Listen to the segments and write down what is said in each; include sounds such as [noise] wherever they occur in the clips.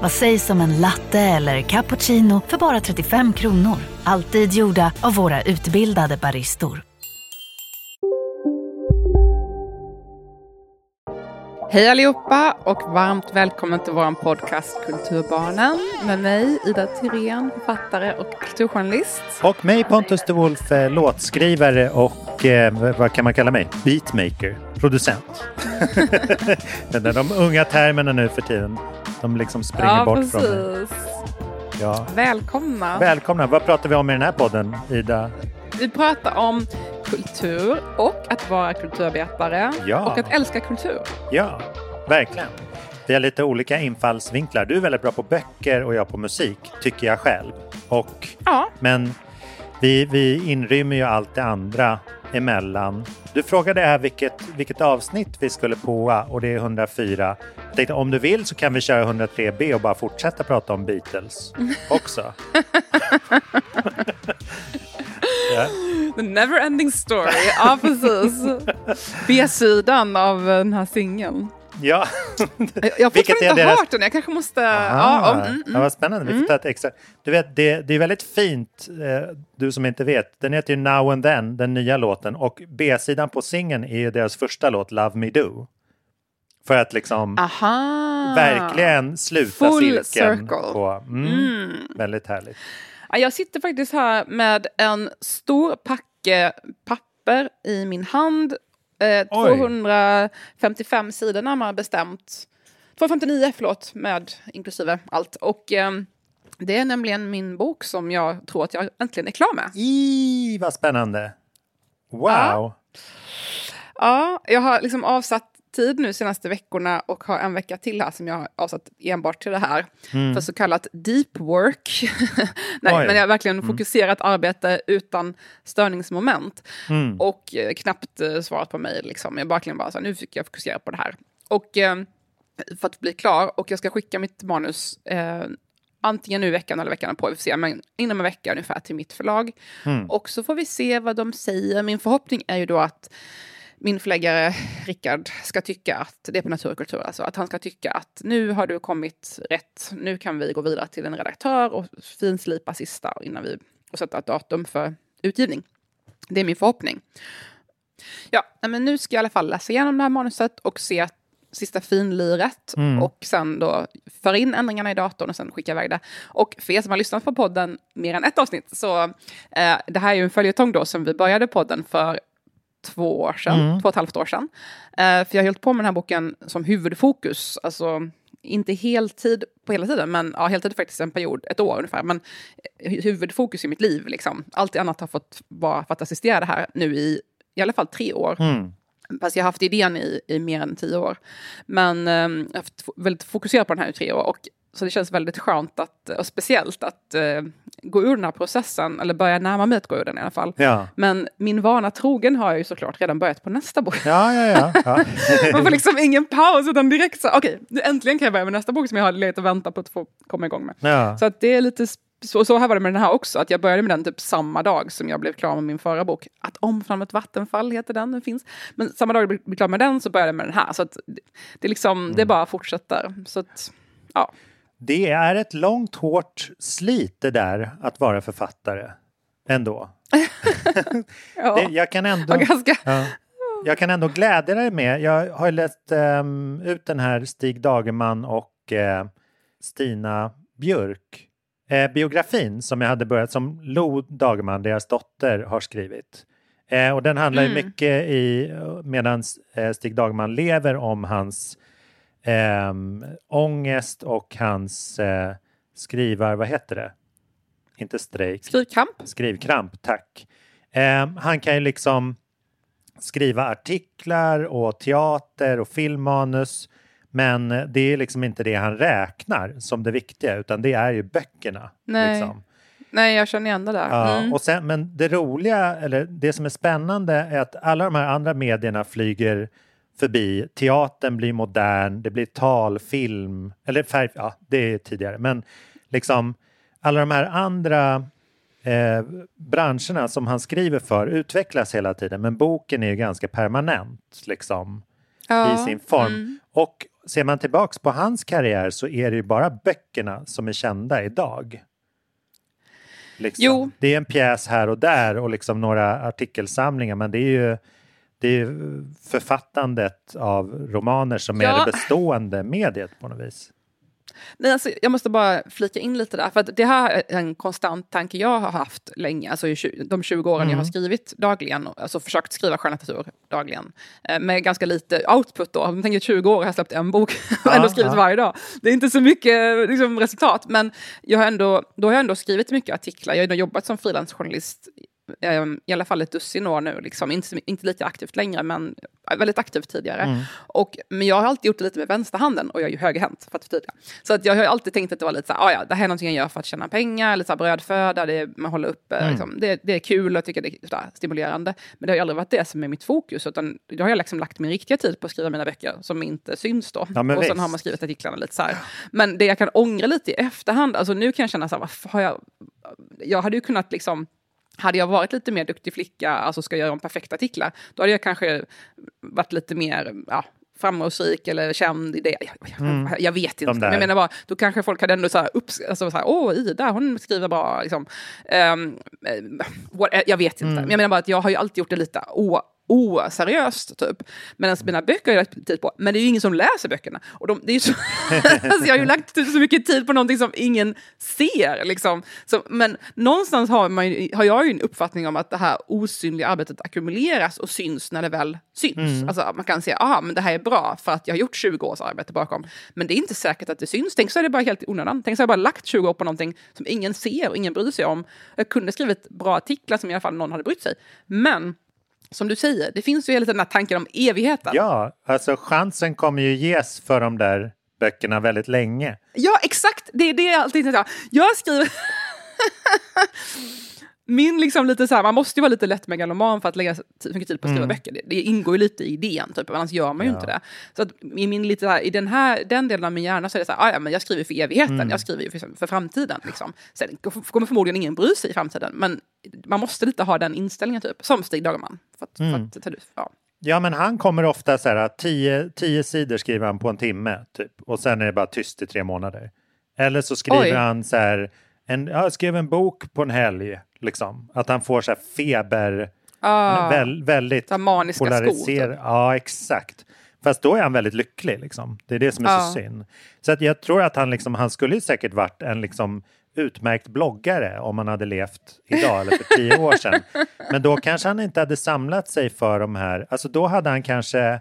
Vad sägs om en latte eller cappuccino för bara 35 kronor? Alltid gjorda av våra utbildade baristor. Hej allihopa och varmt välkommen till vår podcast Kulturbarnen med mig Ida Thyrén, författare och kulturjournalist. Och mig Pontus de Wolf, eh, låtskrivare och eh, vad kan man kalla mig? Beatmaker, producent. [laughs] de unga termerna nu för tiden, de liksom springer ja, bort precis. från mig. Ja. Välkomna. Välkomna. Vad pratar vi om i den här podden, Ida? Vi pratar om kultur och att vara kulturarbetare Ja. och att älska kultur. Ja, verkligen. Vi har lite olika infallsvinklar. Du är väldigt bra på böcker och jag på musik, tycker jag själv. Och, Ja, men vi, vi inrymmer ju allt det andra emellan. Du frågade här vilket, vilket avsnitt vi skulle på och det är 104. Jag tänkte om du vill så kan vi köra 103B och bara fortsätta prata om Beatles [laughs] också. [laughs] ja. the never ending story. Ja, precis. B-sidan av den här singeln. Ja. Jag har fortfarande inte deras- hört den. Jag kanske måste... Aha, Ja, mm, mm, ja, vad spännande. Vi får ta ett extra. Du vet, det, det är väldigt fint, eh, du som inte vet. Den heter ju Now and Then, den nya låten. Och B-sidan på singeln är ju deras första låt, Love Me Do. För att liksom Aha. verkligen sluta Full cirkeln. circle. På, mm, Väldigt härligt. Ja, Jag sitter faktiskt här med en stor packe papper i min hand. Eh, Oj. 255 sidor närmare bestämt. 259 förlåt, med inklusive allt. Och eh, det är nämligen min bok som jag tror att jag äntligen är klar med. I vad spännande. Wow. Ja. Ja, jag har liksom avsatt tid nu senaste veckorna och har en vecka till här som jag har avsatt enbart till det här. För så kallat deep work. [laughs] Nej, Oj. men jag har verkligen fokuserat arbete utan störningsmoment. Och eh, knappt eh, svarat på mejl. Liksom. Jag verkligen bara så här, nu fick jag fokusera på det här. Och eh, för att bli klar, och jag ska skicka mitt manus eh, antingen nu i veckan eller veckan på, vi får se, men inom en vecka ungefär till mitt förlag. Och så får vi se vad de säger. Min förhoppning är ju då att min förläggare Rickard ska tycka att det är på naturkultur, alltså att han ska tycka att nu har du kommit rätt, nu kan vi gå vidare till en redaktör och finslipa sista innan vi och sätta ett datum för utgivning. Det är min förhoppning. Ja, men nu ska jag i alla fall läsa igenom det här manuset och se sista finliret och sen då föra in ändringarna i datorn och sen skicka iväg det. Och för er som har lyssnat på podden mer än ett avsnitt så eh, det här är ju en följetong då som vi började podden för två år sedan, två och ett halvt år sedan. Eh, för jag har hållit på med den här boken som huvudfokus, alltså inte heltid på hela tiden, men ja, heltid faktiskt en period, ett år ungefär. Men hu- huvudfokus i mitt liv, liksom. Allt annat har fått vara för att assistera det här nu i i alla fall tre år. Fast jag har haft idén i, i mer än tio år. Men eh, jag har haft fo- väldigt fokuserat på den här i tre år. Och, så det känns väldigt skönt att, och speciellt att eh, gå ur den här processen, eller börja närma mig att gå ur den i alla fall. Ja. Men min vana trogen har jag ju såklart redan börjat på nästa bok. Ja, ja. [laughs] Man får liksom ingen paus utan direkt så, okej, nu äntligen kan jag börja med nästa bok som jag har legat och väntat på att få komma igång med. Så att det är lite, så, så här var det med den här också, att jag började med den typ samma dag som jag blev klar med min förra bok. Att omfamna ett vattenfall heter den, den finns. Men samma dag jag blev klar med den så började jag med den här. Så att det, liksom, det bara fortsätter. Så att, ja. Det är ett långt, hårt slit det där att vara författare. Ändå. [laughs] ja. Det, jag kan ändå... Ganska, Ja. Jag kan ändå glädja dig med, jag har läst ehm, ut den här Stig Dagerman och eh, Stina Björk eh, biografin som jag hade börjat, som Lo Dagerman, deras dotter, har skrivit. Eh, och den handlar mm. mycket i, medan Stig Dagman lever om hans eh, ångest och hans eh, skrivar, vad heter det? Inte strejk. Skrivkramp. Skrivkramp, tack. Eh, han kan ju liksom skriva artiklar och teater och filmmanus. Men det är liksom inte det han räknar som det viktiga utan det är ju böckerna. Nej, liksom. Nej jag känner igen det där. Ja, mm. och sen, men det roliga, eller det som är spännande är att alla de här andra medierna flyger förbi. Teatern blir modern, det blir talfilm, eller färg, ja det är tidigare, men liksom alla de här andra eh, branscherna som han skriver för utvecklas hela tiden men boken är ju ganska permanent liksom ja, i sin form. Mm. Och ser man tillbaks på hans karriär så är det ju bara böckerna som är kända idag. Liksom. Det är en pjäs här och där och liksom några artikelsamlingar men det är ju det är författandet av romaner som ja. är det bestående mediet på något vis. Nej, alltså, jag måste bara flika in lite där, för det här är en konstant tanke jag har haft länge, alltså de 20 åren mm. jag har mm. skrivit dagligen, alltså försökt skriva skönlitteratur dagligen, eh, med ganska lite output då. Jag tänker 20 år har jag släppt en bok [laughs] och ändå skrivit varje dag. Det är inte så mycket liksom, resultat, men jag har ändå, då har jag ändå skrivit mycket artiklar. Jag har jobbat som frilansjournalist i alla fall ett dussin år nu, liksom. inte, inte lika aktivt längre, men väldigt aktivt tidigare. Mm. Och, men jag har alltid gjort det lite med vänsterhanden och jag är ju högerhänt, för att förtydliga. Så att jag har alltid tänkt att det var lite så här, ah, ja, det här är någonting jag gör för att tjäna pengar, lite så här brödföda, det är, man håller upp, mm. liksom, det, det, är kul och tycker det är sådär, stimulerande. Men det har ju aldrig varit det som är mitt fokus, utan då har jag liksom lagt min riktiga tid på att skriva mina böcker som inte syns då. Ja, och visst. sen har man skrivit artiklarna lite så här. Men det jag kan ångra lite i efterhand, alltså nu kan jag känna så här, varför har jag... Jag hade ju kunnat liksom hade jag varit lite mer duktig flicka, alltså ska göra de perfekta artiklar, då hade jag kanske varit lite mer ja, framgångsrik eller känd i det. Jag, mm. jag vet inte. Men jag menar bara, då kanske folk hade ändå så här, upps, alltså så här åh Ida, hon skriver bra. Liksom. Um, what, jag vet inte. Mm. Men jag menar bara att jag har ju alltid gjort det lite å, oseriöst typ. Medan mina böcker har jag lagt tid på, men det är ju ingen som läser böckerna. Och de, det är så, [laughs] alltså jag har ju lagt så mycket tid på någonting som ingen ser. Liksom. Så, men någonstans har, man ju, har jag ju en uppfattning om att det här osynliga arbetet ackumuleras och syns när det väl syns. Mm. Alltså man kan säga, aha, men det här är bra för att jag har gjort 20 års arbete bakom. Men det är inte säkert att det syns. Tänk så är det bara helt i onödan. Tänk så har jag bara lagt 20 år på någonting som ingen ser och ingen bryr sig om. Jag kunde skrivit bra artiklar som i alla fall någon hade brytt sig. Men som du säger, det finns ju hela tiden den här tanken om evigheten. Ja, alltså chansen kommer ju ges för de där böckerna väldigt länge. Ja, exakt! Det är det jag alltid säger. Jag skriver... [laughs] min liksom lite så här, man måste ju vara lite lätt megaloman för att lägga mycket tid på att skriva mm. böcker. Det, det, ingår ju lite i idén, typ, annars gör man ju ja. inte det. Så att i, min, lite här, i den, här, den delen av min hjärna så är det så här, ah, ja, men jag skriver för evigheten, mm. jag skriver ju för, för framtiden. Liksom. Sen kommer förmodligen ingen bry sig i framtiden, men man måste lite ha den inställningen, typ, som Stig Dagerman. För att, mm. för att, ja. Ja, men han kommer ofta så här, tio, tio sidor skriver han på en timme, typ, och sen är det bara tyst i tre månader. Eller så skriver Oj. han så här, en, jag skrev en bok på en helg, liksom. Att han får så här feber, ah, väl, väldigt polariserad. Ja, exakt. Fast då är han väldigt lycklig, liksom. Det är det som är ah. så synd. Så att jag tror att han, liksom, han skulle säkert varit en liksom, utmärkt bloggare om han hade levt idag eller för tio år sedan. [laughs] Men då kanske han inte hade samlat sig för de här, alltså då hade han kanske,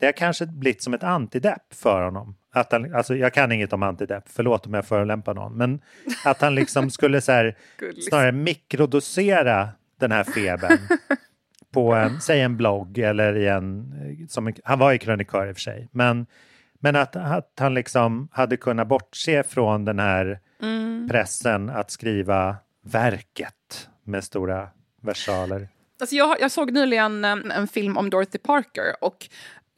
det har kanske blivit som ett antidepp för honom. Att han, alltså jag kan inget om antidepp, förlåt om jag förolämpar någon, men att han liksom skulle så här, [laughs] snarare mikrodosera den här febern [laughs] på en, säg en blogg eller i en, som, han var ju krönikör i och för sig, men, men att, att han liksom hade kunnat bortse från den här mm. pressen att skriva verket med stora versaler. Alltså jag, jag såg nyligen en, en, film om Dorothy Parker och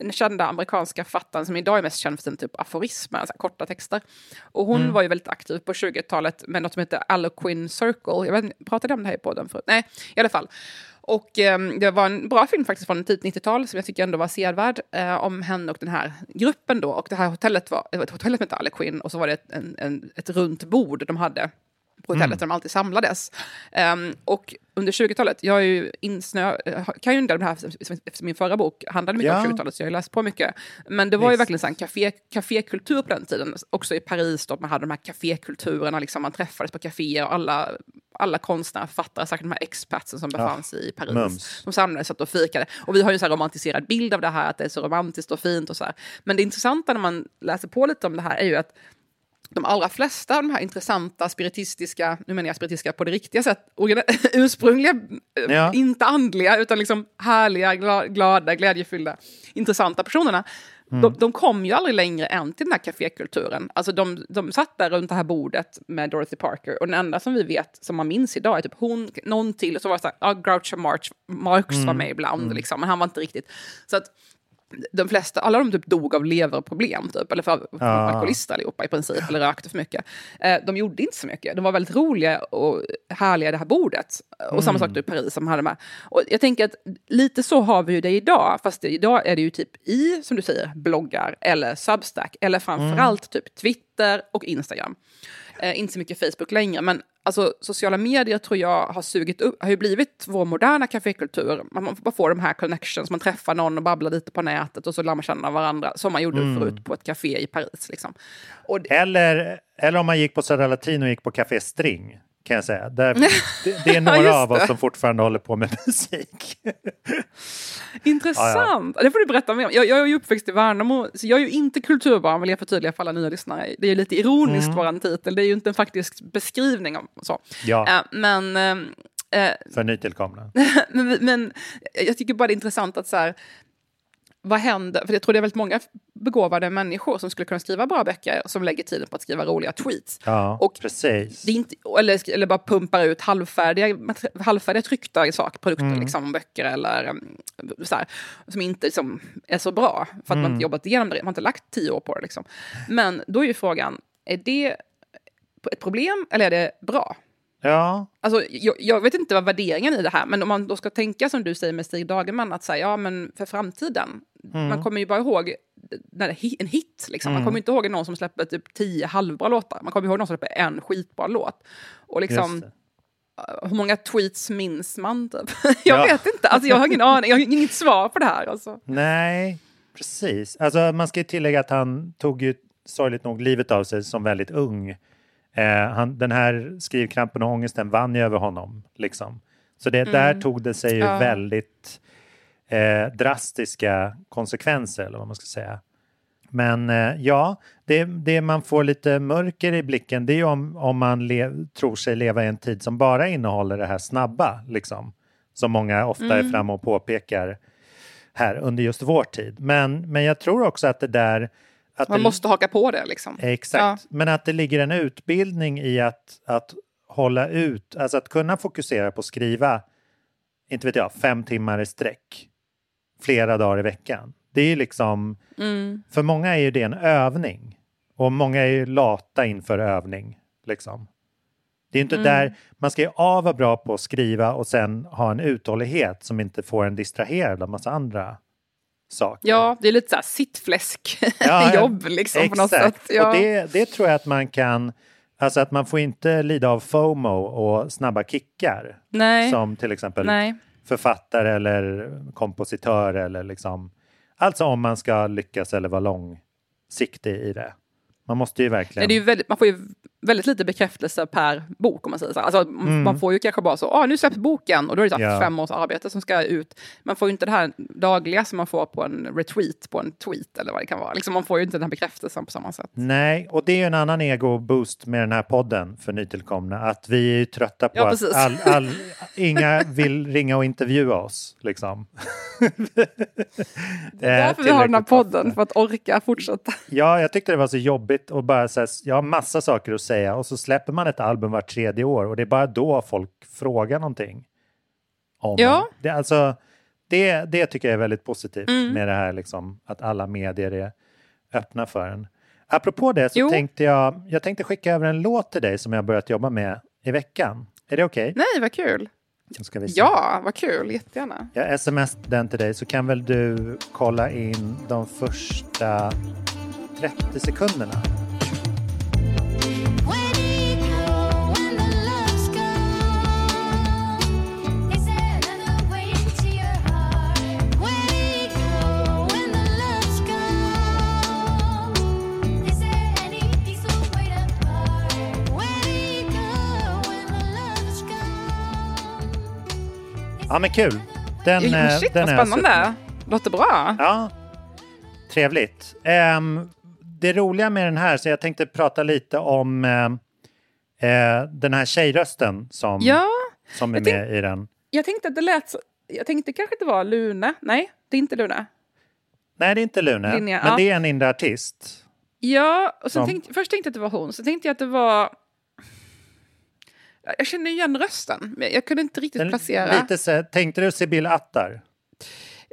den kända amerikanska författaren som idag är mest känd för sin typ aforismer, alltså korta texter. Och hon mm. var ju väldigt aktiv på 20-talet med något som heter Alloquin Circle. Jag vet, pratade om det här i podden förut? Nej, i alla fall. Och eh, det var en bra film faktiskt från tidigt 90-tal som jag tycker ändå var sevärd eh, om henne och den här gruppen då. Och det här hotellet var ett hotell som hette Alloquin och så var det ett, en, en, ett runt bord de hade på hotellet mm. där de alltid samlades. Um, och under 20-talet, jag är ju insnö, kan ju inte det här efter min förra bok handlade mycket ja. om 20-talet så jag har läst på mycket. Men det var Visst. ju verkligen en café, kafékultur på den tiden, också i Paris då man hade de här kafékulturerna, liksom man träffades på kaféer och alla, alla konstnärer, författare, säkert de här expatsen som befanns ja. i Paris. Mums. De samlades och fikade. Och vi har ju en så romantiserad bild av det här, att det är så romantiskt och fint och så här. Men det intressanta när man läser på lite om det här är ju att de allra flesta av de här intressanta spiritistiska, nu menar jag spiritistiska på det riktiga sätt, [laughs] ursprungliga, eh, ja. inte andliga, utan liksom härliga, glada, glädjefyllda, intressanta personerna, mm. de, de, kom ju aldrig längre än till den här kafékulturen. Alltså de, de satt där runt det här bordet med Dorothy Parker och den enda som vi vet, som man minns idag, är typ hon, någon till, och så var det så här, ja, Groucho Marx, Marx mm. var med ibland, mm. liksom, men han var inte riktigt. Så att de flesta, alla de typ dog av leverproblem, typ, eller för ja. alkoholister allihopa i princip, eller rökte för mycket. Eh, de gjorde inte så mycket. De var väldigt roliga och härliga det här bordet. Och mm. samma sak i Paris som hade med. Och jag tänker att lite så har vi ju det idag, fast det, idag är det ju typ i, som du säger, bloggar eller Substack, eller framförallt mm. typ Twitter och Instagram. Eh, inte så mycket Facebook längre, men alltså, sociala medier tror jag har sugit upp, har ju blivit vår moderna kafékultur. Man bara får de här connections, man träffar någon och babblar lite på nätet och så lär man känna varandra, som man gjorde mm. förut på ett café i Paris. Liksom. Det... eller, eller om man gick på Södra Latin och gick på Café String kan jag säga. Där, [laughs] det, det, är några ja, av oss som fortfarande håller på med [laughs] musik. Intressant! Ja, ja. Det får du berätta mer om. Jag, jag är ju uppväxt i Värnamo, så jag är ju inte kulturbarn, vill jag förtydliga för alla nya lyssnare. Det är ju lite ironiskt, mm. våran titel. Det är ju inte en faktisk beskrivning av så. Ja. Äh, men... Äh, för nytillkomna. [laughs] men, men jag tycker bara det är intressant att så här, vad händer? För jag tror det är väldigt många begåvade människor som skulle kunna skriva bra böcker som lägger tiden på att skriva roliga tweets. Ja, och precis. Det inte, eller, eller bara pumpar ut halvfärdiga, halvfärdiga tryckta sak, produkter, mm. liksom, böcker eller mm, så här, som inte liksom, är så bra för att mm. man inte jobbat igenom det, man har inte lagt tio år på det. Liksom. Men då är ju frågan, är det ett problem eller är det bra? Ja. Alltså, jag, jag, vet inte vad värderingen i det här, men om man då ska tänka som du säger med Stig Dagerman, att säga, ja men för framtiden, mm. man kommer ju bara ihåg när det, en hit, liksom. man mm. kommer inte ihåg någon som släpper typ tio halvbra låtar, man kommer ihåg någon som släpper en skitbra låt. Och liksom, hur många tweets minns man? Typ? [laughs] jag ja. vet inte, alltså, jag har ingen aning, jag har inget svar på det här. Alltså. Nej, precis. Alltså, man ska ju tillägga att han tog ju sorgligt nog livet av sig som väldigt ung. Eh, han, den här skrivkrampen och ångesten vann ju över honom. Liksom. Så det, mm. där tog det sig ju ja. väldigt eh, drastiska konsekvenser, eller vad man ska säga. Men eh, ja, det, det man får lite mörker i blicken det är ju om, om man le, tror sig leva i en tid som bara innehåller det här snabba, liksom. Som många ofta mm. är framme och påpekar här under just vår tid. Men, men jag tror också att det där att Man det, måste haka på det liksom. Exakt, ja. men att det ligger en utbildning i att, att hålla ut, alltså att kunna fokusera på att skriva, inte vet jag, fem timmar i sträck flera dagar i veckan. Det är liksom, mm. för många är ju det en övning och många är ju lata inför övning. Liksom. Det är inte mm. där, man ska ju A vara bra på att skriva och sen ha en uthållighet som inte får en distraherad av massa andra saker. Ja, det är lite så här sittfläsk-jobb [laughs] liksom exakt. på något sätt. Ja. Och det, det tror jag att man kan, alltså att man får inte lida av FOMO och snabba kickar. Nej. Som till exempel Nej. författare eller kompositör eller liksom, alltså om man ska lyckas eller vara långsiktig i det. Man måste ju verkligen... Det är ju väldigt, man får ju väldigt lite bekräftelse per bok om man säger så. Alltså, mm. Man får ju kanske bara så, ah, nu släpps boken och då är det ja. fem års arbete som ska ut. Man får ju inte det här dagliga som man får på en retweet på en tweet eller vad det kan vara. Liksom, man får ju inte den här bekräftelsen på samma sätt. Nej, och det är ju en annan ego-boost med den här podden för nytillkomna. Att vi är trötta på ja, att all, all, [laughs] inga vill ringa och intervjua oss. Liksom. [laughs] det är därför vi har den här podden, för att orka fortsätta. Ja, jag tyckte det var så jobbigt och bara så jag har massa saker att säga säga. Och så släpper man ett album vart tredje år och det är bara då folk frågar någonting. Om ja. Det, alltså, det, det tycker jag är väldigt positivt mm. med det här liksom, att alla medier är öppna för en. Apropå det så jo. tänkte jag, jag tänkte skicka över en låt till dig som jag börjat jobba med i veckan. Är det okej? Okay? Nej, vad kul! Ja, vad kul. Jättegärna. Jag sms den till dig så kan väl du kolla in de första 30 sekunderna. Ja, men kul. Den, Ja, eh, shit, den vad är spännande. Låter bra. Ja, trevligt. Ehm, det roliga med den här, så jag tänkte prata lite om eh, eh, den här tjejrösten som, Ja, som är tänk- med i den. jag tänkte att det lät så... Jag tänkte kanske det var Lune. Nej, det är inte Lune. Nej, det är inte Lune, Linnea, men ja. det är en inre artist. Ja, och sen Som- tänkte, först tänkte jag att det var hon, sen tänkte jag att det var... Jag kände igen rösten, men jag kunde inte riktigt Den, placera. lite så, tänkte du Sibyl Attar?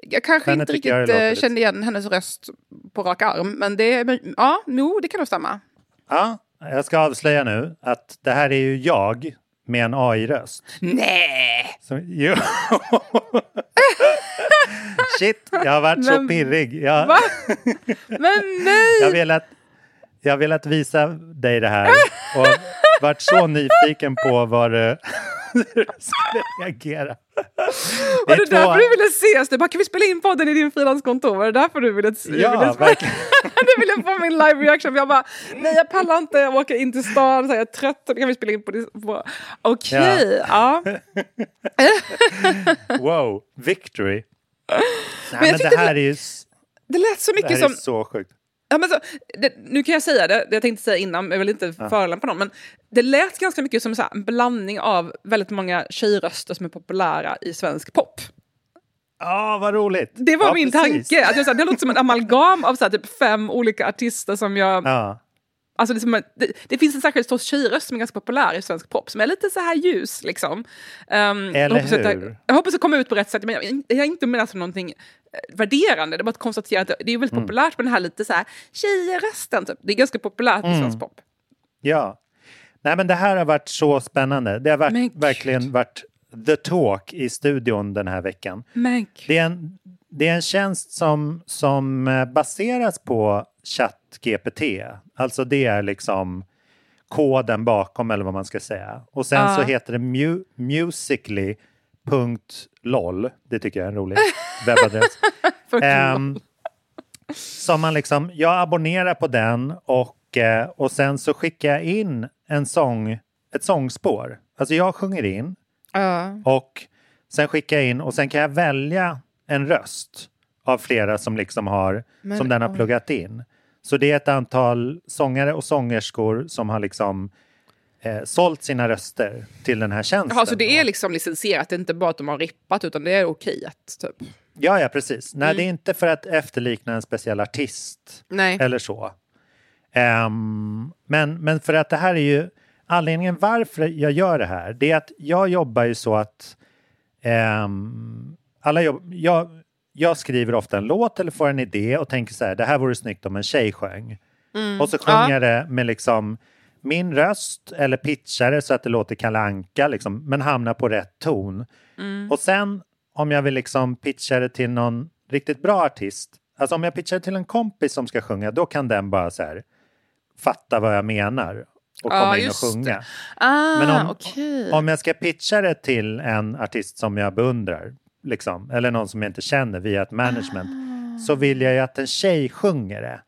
Jag kanske Henne inte jag riktigt det eh, kände igen hennes röst på rak arm, men det, men, ja, no, det kan nog stämma. Ja, jag ska avslöja nu att det här är ju jag med en AI-röst. Nej! Så, jo. [laughs] Shit, jag har varit så Men- pirrig. Jag? Men [laughs] nej! jag, velat, jag har velat visa dig det här och varit så nyfiken på vad du [laughs] hur du skulle reagera. Var det två- därför du ville ses? Du bara, kan vi spela in podden i din frilanskontor? Var det därför du ville, Ja, ville, [laughs] du ville få min live reaction? Jag bara, nej jag pallar inte, jag åker in till stan, så jag är trött, kan vi spela in på... det- på. Okej, ja. [laughs] Wow, victory. Nej, men, tyckte det här är ju Det lät så det mycket här som... är så sjukt. Ja, men så, det, nu kan jag säga det, det jag tänkte säga innan, jag vill inte förolämpa någon, men det lät ganska mycket som så här, en blandning av väldigt många tjejröster som är populära i svensk pop. Ja, vad roligt. Det var ja, min precis. tanke, att jag, så här, det låter som en amalgam av så här, typ fem olika artister som jag... Ja. Alltså det, som det, det finns en särskild sorts tjejröst som är ganska populär i svensk pop, som är lite så här ljus liksom. Um, jag, Eller hoppas att hur? jag, jag hoppas att komma ut på rätt sätt, men jag, jag är inte menat som någonting värderande, det är bara att konstatera att det, är väldigt Mm. populärt med den här lite så här tjejrösten, typ. Det är ganska populärt i Mm. svensk pop. Ja. Nej, men det här har varit så spännande. Det har varit, verkligen varit the talk i studion den här veckan. Men. Det är en, det är en tjänst som, som eh, baseras på ChatGPT. Alltså det är liksom koden bakom eller vad man ska säga. Och sen Ja. så heter det mu, musically.lol. Det tycker jag är en rolig [laughs] webbadress. Ehm, som man liksom, jag abonnerar på den och, eh, och sen så skickar jag in en sång, ett sångspår. Alltså jag sjunger in Ja. och sen skickar jag in och sen kan jag välja en röst av flera som liksom har, Men, som den har oj. pluggat in. Så det är ett antal sångare och sångerskor som har liksom eh, sålt sina röster till den här tjänsten. Jaha, så det är liksom licensierat, det är inte bara att de har rippat, utan det är okej att typ. Ja, ja, precis. Nej, Mm. det är inte för att efterlikna en speciell artist. Nej. eller så. Ehm, men, men för att det här är ju anledningen varför jag gör det här. Det är att jag jobbar ju så att ehm, alla jobb, jag, jag skriver ofta en låt eller får en idé och tänker så här, det här vore snyggt om en tjej sjöng. Och så sjunger Ja. jag det med liksom min röst eller pitchar det så att det låter kalanka liksom, men hamnar på rätt ton. Och sen om jag vill liksom pitcha det till någon riktigt bra artist, alltså om jag pitchar det till en kompis som ska sjunga, då kan den bara så här fatta vad jag menar och komma in och sjunga. Ah, Men om- okej. Om jag ska pitcha det till en artist som jag beundrar, liksom, eller någon som jag inte känner via ett management, så vill jag ju att en tjej sjunger det.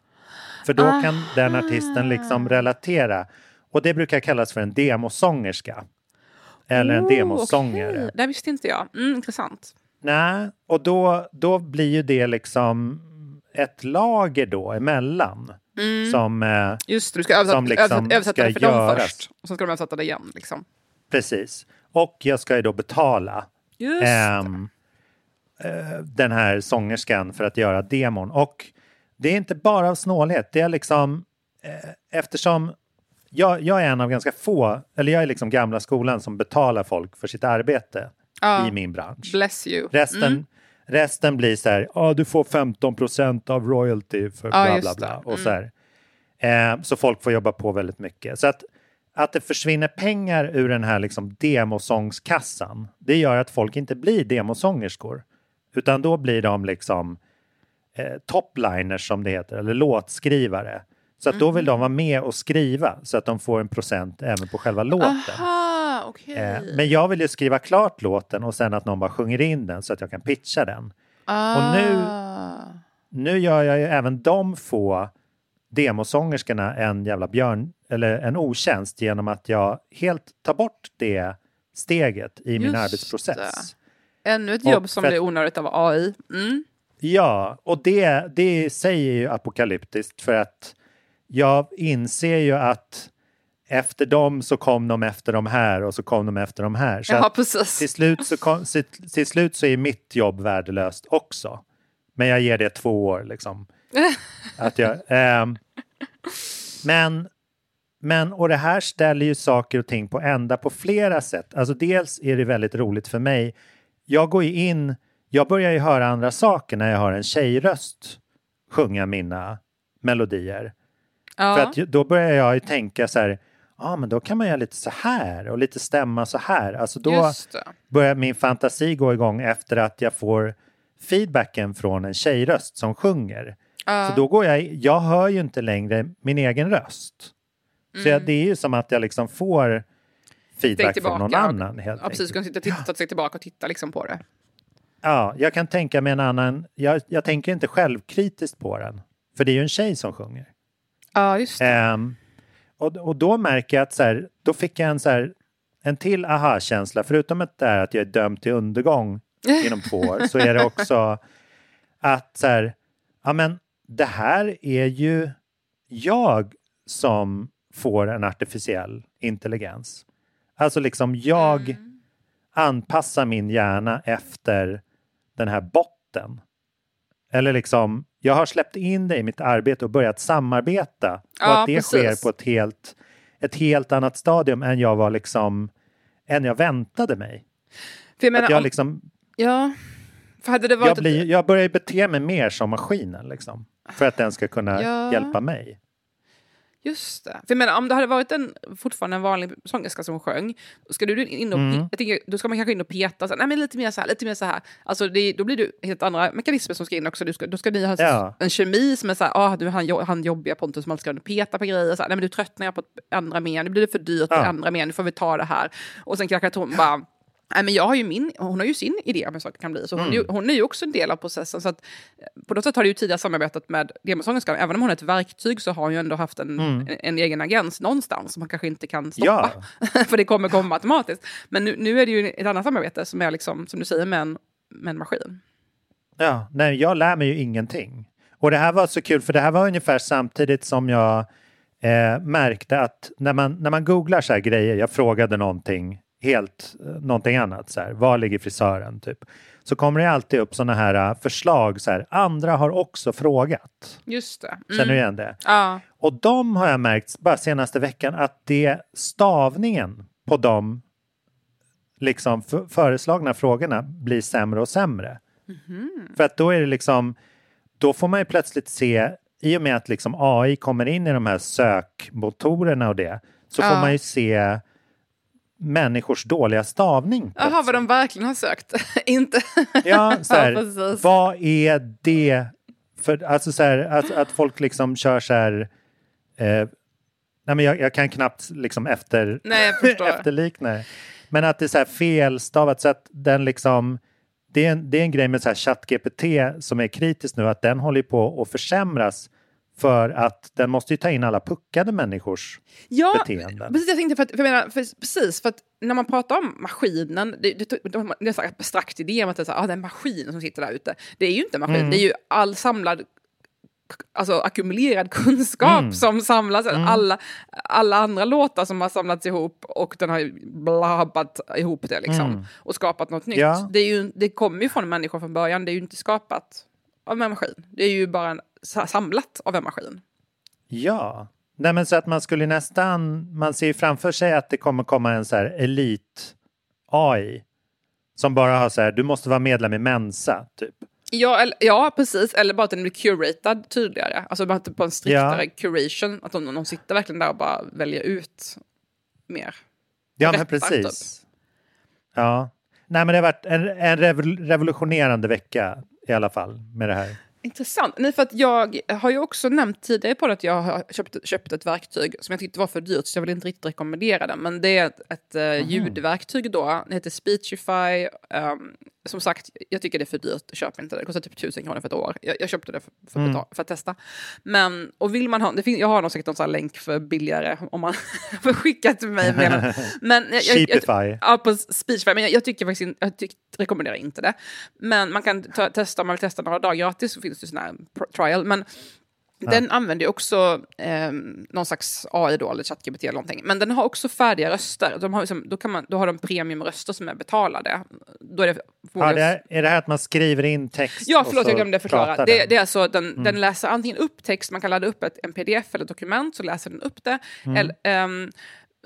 För då kan den artisten liksom relatera. Och det brukar kallas för en demosångerska. Eller en Oh, demosångare. okej. Det visste inte jag. Mm, intressant. Nej, och då, då blir ju det liksom ett lager då emellan. Som, eh, Just det, du ska översätta, Som liksom översätta, översätta det för dem göras. först. Och sen ska de översätta det igen. Liksom. precis. Och jag ska ju då betala Just ehm, eh, den här sångerskan för att göra demon. Och det är inte bara av snålhet, det är liksom eh, eftersom jag, jag är en av ganska få, eller jag är liksom gamla skolan som betalar folk för sitt arbete Ja. i min bransch. Bless you. Resten, Mm. resten blir så här, ja du får 15 procent av royalty för bla just bla bla. det. Och så, här. Eh, så folk får jobba på väldigt mycket. Så att, att det försvinner pengar ur den här liksom demosångskassan, det gör att folk inte blir demosångerskor. Utan då blir de liksom eh, topliners som det heter, eller låtskrivare. Så att då vill de vara med och skriva så att de får en procent även på själva låten. Aha, okej. Eh, men jag vill ju skriva klart låten och sen att någon bara sjunger in den så att jag kan pitcha den. och nu- Ah. Nu gör jag ju även de få demosångerskorna en jävla björn eller en otjänst genom att jag helt tar bort det steget i min Just arbetsprocess. Ännu ett jobb som blir onödigt av AI. Mm. Ja, och det, det i sig är ju apokalyptiskt för att jag inser ju att efter dem så kom de efter de här och så kom de efter de här. Så Ja, att precis. till, slut så kom, till, slut så är mitt jobb värdelöst också. Men jag ger det två år liksom. [laughs] Att jag, ehm, men, men, och det här ställer ju saker och ting på ända på flera sätt. Alltså dels är det väldigt roligt för mig. Jag går ju in, jag börjar ju höra andra saker när jag hör en tjejröst sjunga mina melodier. Ja. För att då börjar jag ju tänka så här, ja ah, men då kan man göra lite så här och lite stämma så här. Alltså då börjar min fantasi gå igång efter att jag får feedbacken från en tjejröst som sjunger. Ja. Så då går jag, jag hör ju inte längre min egen röst. Så Mm. jag, det är ju som att jag liksom får feedback från någon annan. Helt Ja, precis. Kan sitta, titta, ta ett steg tillbaka och titta liksom på det. Ja, jag kan tänka mig en annan, jag, jag tänker inte självkritiskt på den. För det är ju en tjej som sjunger. Ja, just det. Ehm, och, och då märker jag att så här, då fick jag en, så här, en till aha-känsla. Förutom att det är att jag är dömd till undergång [laughs] inom två år så är det också att så här, ja men det här är ju jag som får en artificiell intelligens. Alltså liksom jag anpassar min hjärna efter den här botten. Eller liksom, jag har släppt in det i mitt arbete och börjat samarbeta. och Ja, att det precis. sker på ett helt, ett helt annat stadium än jag var liksom, än jag väntade mig. För jag menar, att jag om, liksom, ja. För hade det varit jag, blir, jag börjar bete mig mer som maskinen liksom. För att den ska kunna Ja. hjälpa mig. Just det. För jag menar, om det hade varit en, fortfarande en vanlig sångerska som sjöng, då ska du in och, Mm. jag tänker, då ska man kanske in och peta, så, här, nej men lite mer så här, lite mer så här. Alltså det, då blir det helt andra mekanismer som ska in också. Du ska, då ska ni ha Ja. en kemi som är så här, ah, du, han, han jobbiga Pontus som alltid ska peta på grejer, så här, nej men du tröttnar jag på andra mer, nu blir det för dyrt Ja. andra mer, nu får vi ta det här. Och sen kanske att hon bara, Nej, men jag har ju min, hon har ju sin idé om hur saker kan bli, så hon, är ju, Mm. hon är ju också en del av processen. Så att, eh, på något sätt har det ju tidigare samarbetat med demosångerskan, även om hon är ett verktyg så har hon ju ändå haft en, en, en egen agens någonstans som man kanske inte kan stoppa. [laughs] För det kommer komma automatiskt. Men nu, nu är det ju ett annat samarbete som är liksom, som du säger, med en, med en maskin. Ja, nej, jag lär mig ju ingenting. Och det här var så kul, för det här var ungefär samtidigt som jag eh, märkte att när man, när man googlar så här grejer, jag frågade någonting helt, eh, någonting annat, så här, var ligger frisören, typ. Så kommer det alltid upp sådana här eh, förslag, så här, andra har också frågat. Just det. Känner du Mm. igen det? Ja, Och de har jag märkt bara senaste veckan att det stavningen på de liksom föreslagna frågorna blir sämre och sämre. För att då är det liksom, då får man ju plötsligt se, i och med att liksom AI kommer in i de här sökmotorerna och det, så får Ja. man ju se människors dåliga stavning. Jaha, vad de verkligen har sökt. [laughs] Inte... Ja, så [laughs] här, Ja, vad är det? För, alltså så här, att, att folk liksom kör så här... Eh, nej men jag, jag kan knappt liksom efter, Nej, [laughs] efterlikna. Men att det är så här felstavat så att den liksom... Det är en, det är en grej med ChatGPT som är kritisk nu, att den håller på att försämras för att den måste ju ta in alla puckade människors Ja, beteenden. precis. Jag tänkte för att, för jag menar, för, precis, för att när man pratar om maskinen, det, det, det, det är här abstrakt idé om att det är, så här, ah, det är maskinen som sitter där ute. Det är ju inte en maskin, Mm. det är ju all samlad alltså ackumulerad kunskap Mm. som samlas, alla, alla andra låtar som har samlats ihop och den har blabbat ihop det liksom Mm. och skapat något nytt. Ja. Det, är ju, det kommer ju från en människa från början, det är ju inte skapat av en maskin. Det är ju bara en, samlat av en maskin. Ja, Nej, men så att man skulle nästan, man ser ju framför sig att det kommer komma en så här elit AI som bara har så här, du måste vara medlem i Mensa, typ. Ja, eller, ja, precis. Eller bara att den blir curatad tydligare. Alltså bara på en striktare curation. Att de, de sitter verkligen där och bara väljer ut mer. Ja, men Rättar, precis. Ja. Nej, men det har varit en, en revol- revolutionerande vecka i alla fall med det här. Intressant. Nej, för att jag har ju också nämnt tidigare på att jag har köpt, köpt ett verktyg som jag tyckte var för dyrt så jag vill inte riktigt rekommendera det. Men det är ett, ett eh, ljudverktyg då. Det heter Speechify. Um, som sagt, jag tycker det är för dyrt. Köp inte det. Det kostar typ tusen kronor för ett år. Jag, jag köpte det för, för, Mm. betala, för att testa. Men, och vill man ha, det finns, jag har nog säkert någon sån länk för billigare om man [laughs] får skicka till mig. Men, [laughs] men jag, jag, jag. Ja, på Speechify. Men jag, jag tycker faktiskt jag tyck, rekommenderar inte det. Men man kan ta, testa, om man vill testa några dagar gratis så finns det sån här trial. Men den använder ju också eh, någon slags AI då, eller ChatGPT eller någonting. Men den har också färdiga röster. De har, liksom, då, kan man, då har de premiumröster som är betalade. Då är det Ja, det är, är det här att man skriver in text? Ja, förlåt, jag glömde förklara. Det, den? det är alltså, den, den läser antingen upp text, man kan ladda upp ett, en pdf eller ett dokument, så läser den upp det. Eller, ehm,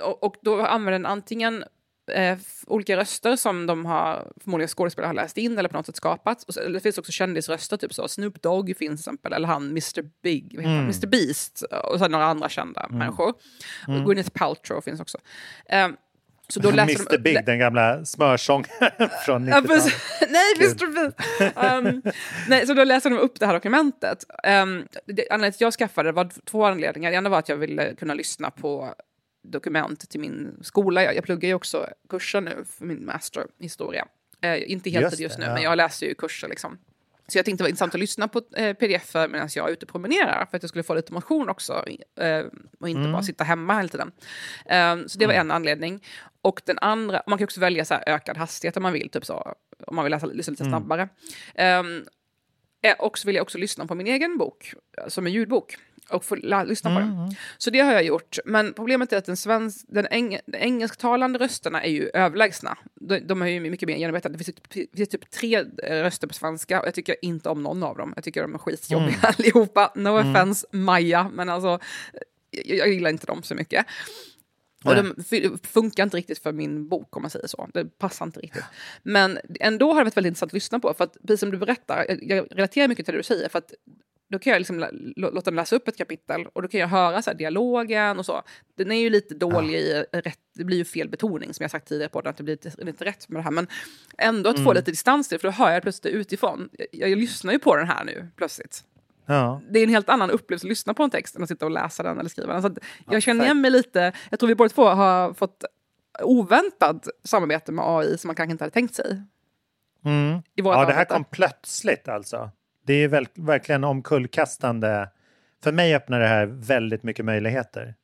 och, och då använder den antingen eh, olika röster som de har, förmodligen skådespelare har läst in eller på något sätt skapat. Och så, det finns också kändisröster, typ så. Snoop Dogg finns till exempel, eller han Mr. Big, han? Mr. Beast, och sen några andra kända människor. Och Gwyneth Paltrow finns också. Ehm, så då [laughs] läser Mr Big, den gamla smörsångaren [laughs] från Ja, 90-talet. precis. [laughs] nej, Mr. Beast! Um, nej, så då läser de upp det här dokumentet. Um, det, anledningen till att jag skaffade det var två anledningar. Det ena var att jag ville kunna lyssna på dokument till min skola. Jag, jag pluggar ju också kurser nu för min master i historia. Eh, inte helt Just just, nu, ja. men jag läser ju kurser liksom. Så jag tänkte det var intressant att lyssna på eh, pdf medan jag är ute och promenerar för att jag skulle få lite motion också eh, och inte bara sitta hemma hela tiden. Eh, så det var en anledning. Och den andra, man kan också välja så här ökad hastighet om man vill, typ så, om man vill läsa lyssna lite snabbare. Um, och så vill jag också lyssna på min egen bok, eh, som en ljudbok, och få lyssna på den. Så det har jag gjort. Men problemet är att den, svensk, den, eng, den engelsktalande rösterna är ju överlägsna. De, de är ju mycket mer genomarbetade. Det finns, typ, det finns typ tre eh, röster på svenska och jag tycker inte om någon av dem. Jag tycker de är skitjobbiga [laughs] allihopa. No offense, Maja, men alltså jag, jag gillar inte dem så mycket. Och de funkar inte riktigt för min bok om man säger så. Det passar inte riktigt. Men ändå har det varit väldigt intressant att lyssna på. För att precis som du berättar, jag, jag relaterar mycket till det du säger. För att då kan jag liksom låta den läsa upp ett kapitel och då kan jag höra så här, dialogen och så. Den är ju lite dålig i rätt, det blir ju fel betoning som jag sagt tidigare på att det blir lite, lite rätt med det här. Men ändå att få lite distans till, för då hör jag plötsligt utifrån. Jag, jag lyssnar ju på den här nu plötsligt Ja. det är en helt annan upplevelse att lyssna på en text än att sitta och läsa den eller skriva den. Så jag känner igen mig lite, jag tror vi båda två har fått oväntat samarbete med AI som man kanske inte hade tänkt sig. Mm. Ja, det här kom plötsligt alltså. Det är väl, verkligen omkullkastande. För mig öppnar det här väldigt mycket möjligheter.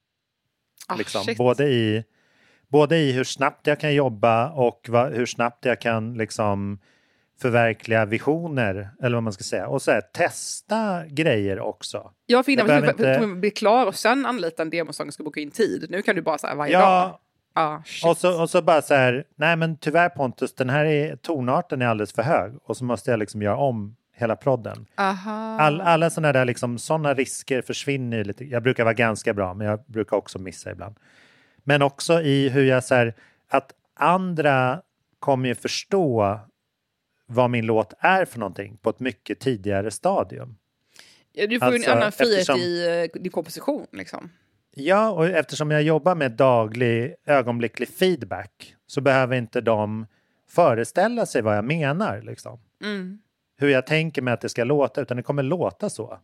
Ah, Liksom. shit. Både, i, både i hur snabbt jag kan jobba och va, hur snabbt jag kan liksom förverkliga visioner, eller vad man ska säga. Och så här, testa grejer också. Jag fick behöver jag inte- bli klar och sen anlita en demosång och ska boka in tid. Nu kan du bara säga varje dag. Ja, Ah, shit. och så, och så bara så här, nej men tyvärr Pontus, den här är, tonarten är alldeles för hög. Och så måste jag liksom göra om hela prodden. All, alla sådana där liksom, såna risker försvinner ju lite. Jag brukar vara ganska bra, men jag brukar också missa ibland. Men också i hur jag så här, att andra kommer ju förstå vad min låt är för någonting på ett mycket tidigare stadium. Ja, du får alltså, ju en annan frihet eftersom- i eh, din komposition. Liksom. Ja, och eftersom jag jobbar med daglig ögonblicklig feedback så behöver inte de föreställa sig vad jag menar. Liksom. Mm. Hur jag tänker mig att det ska låta, utan det kommer låta så.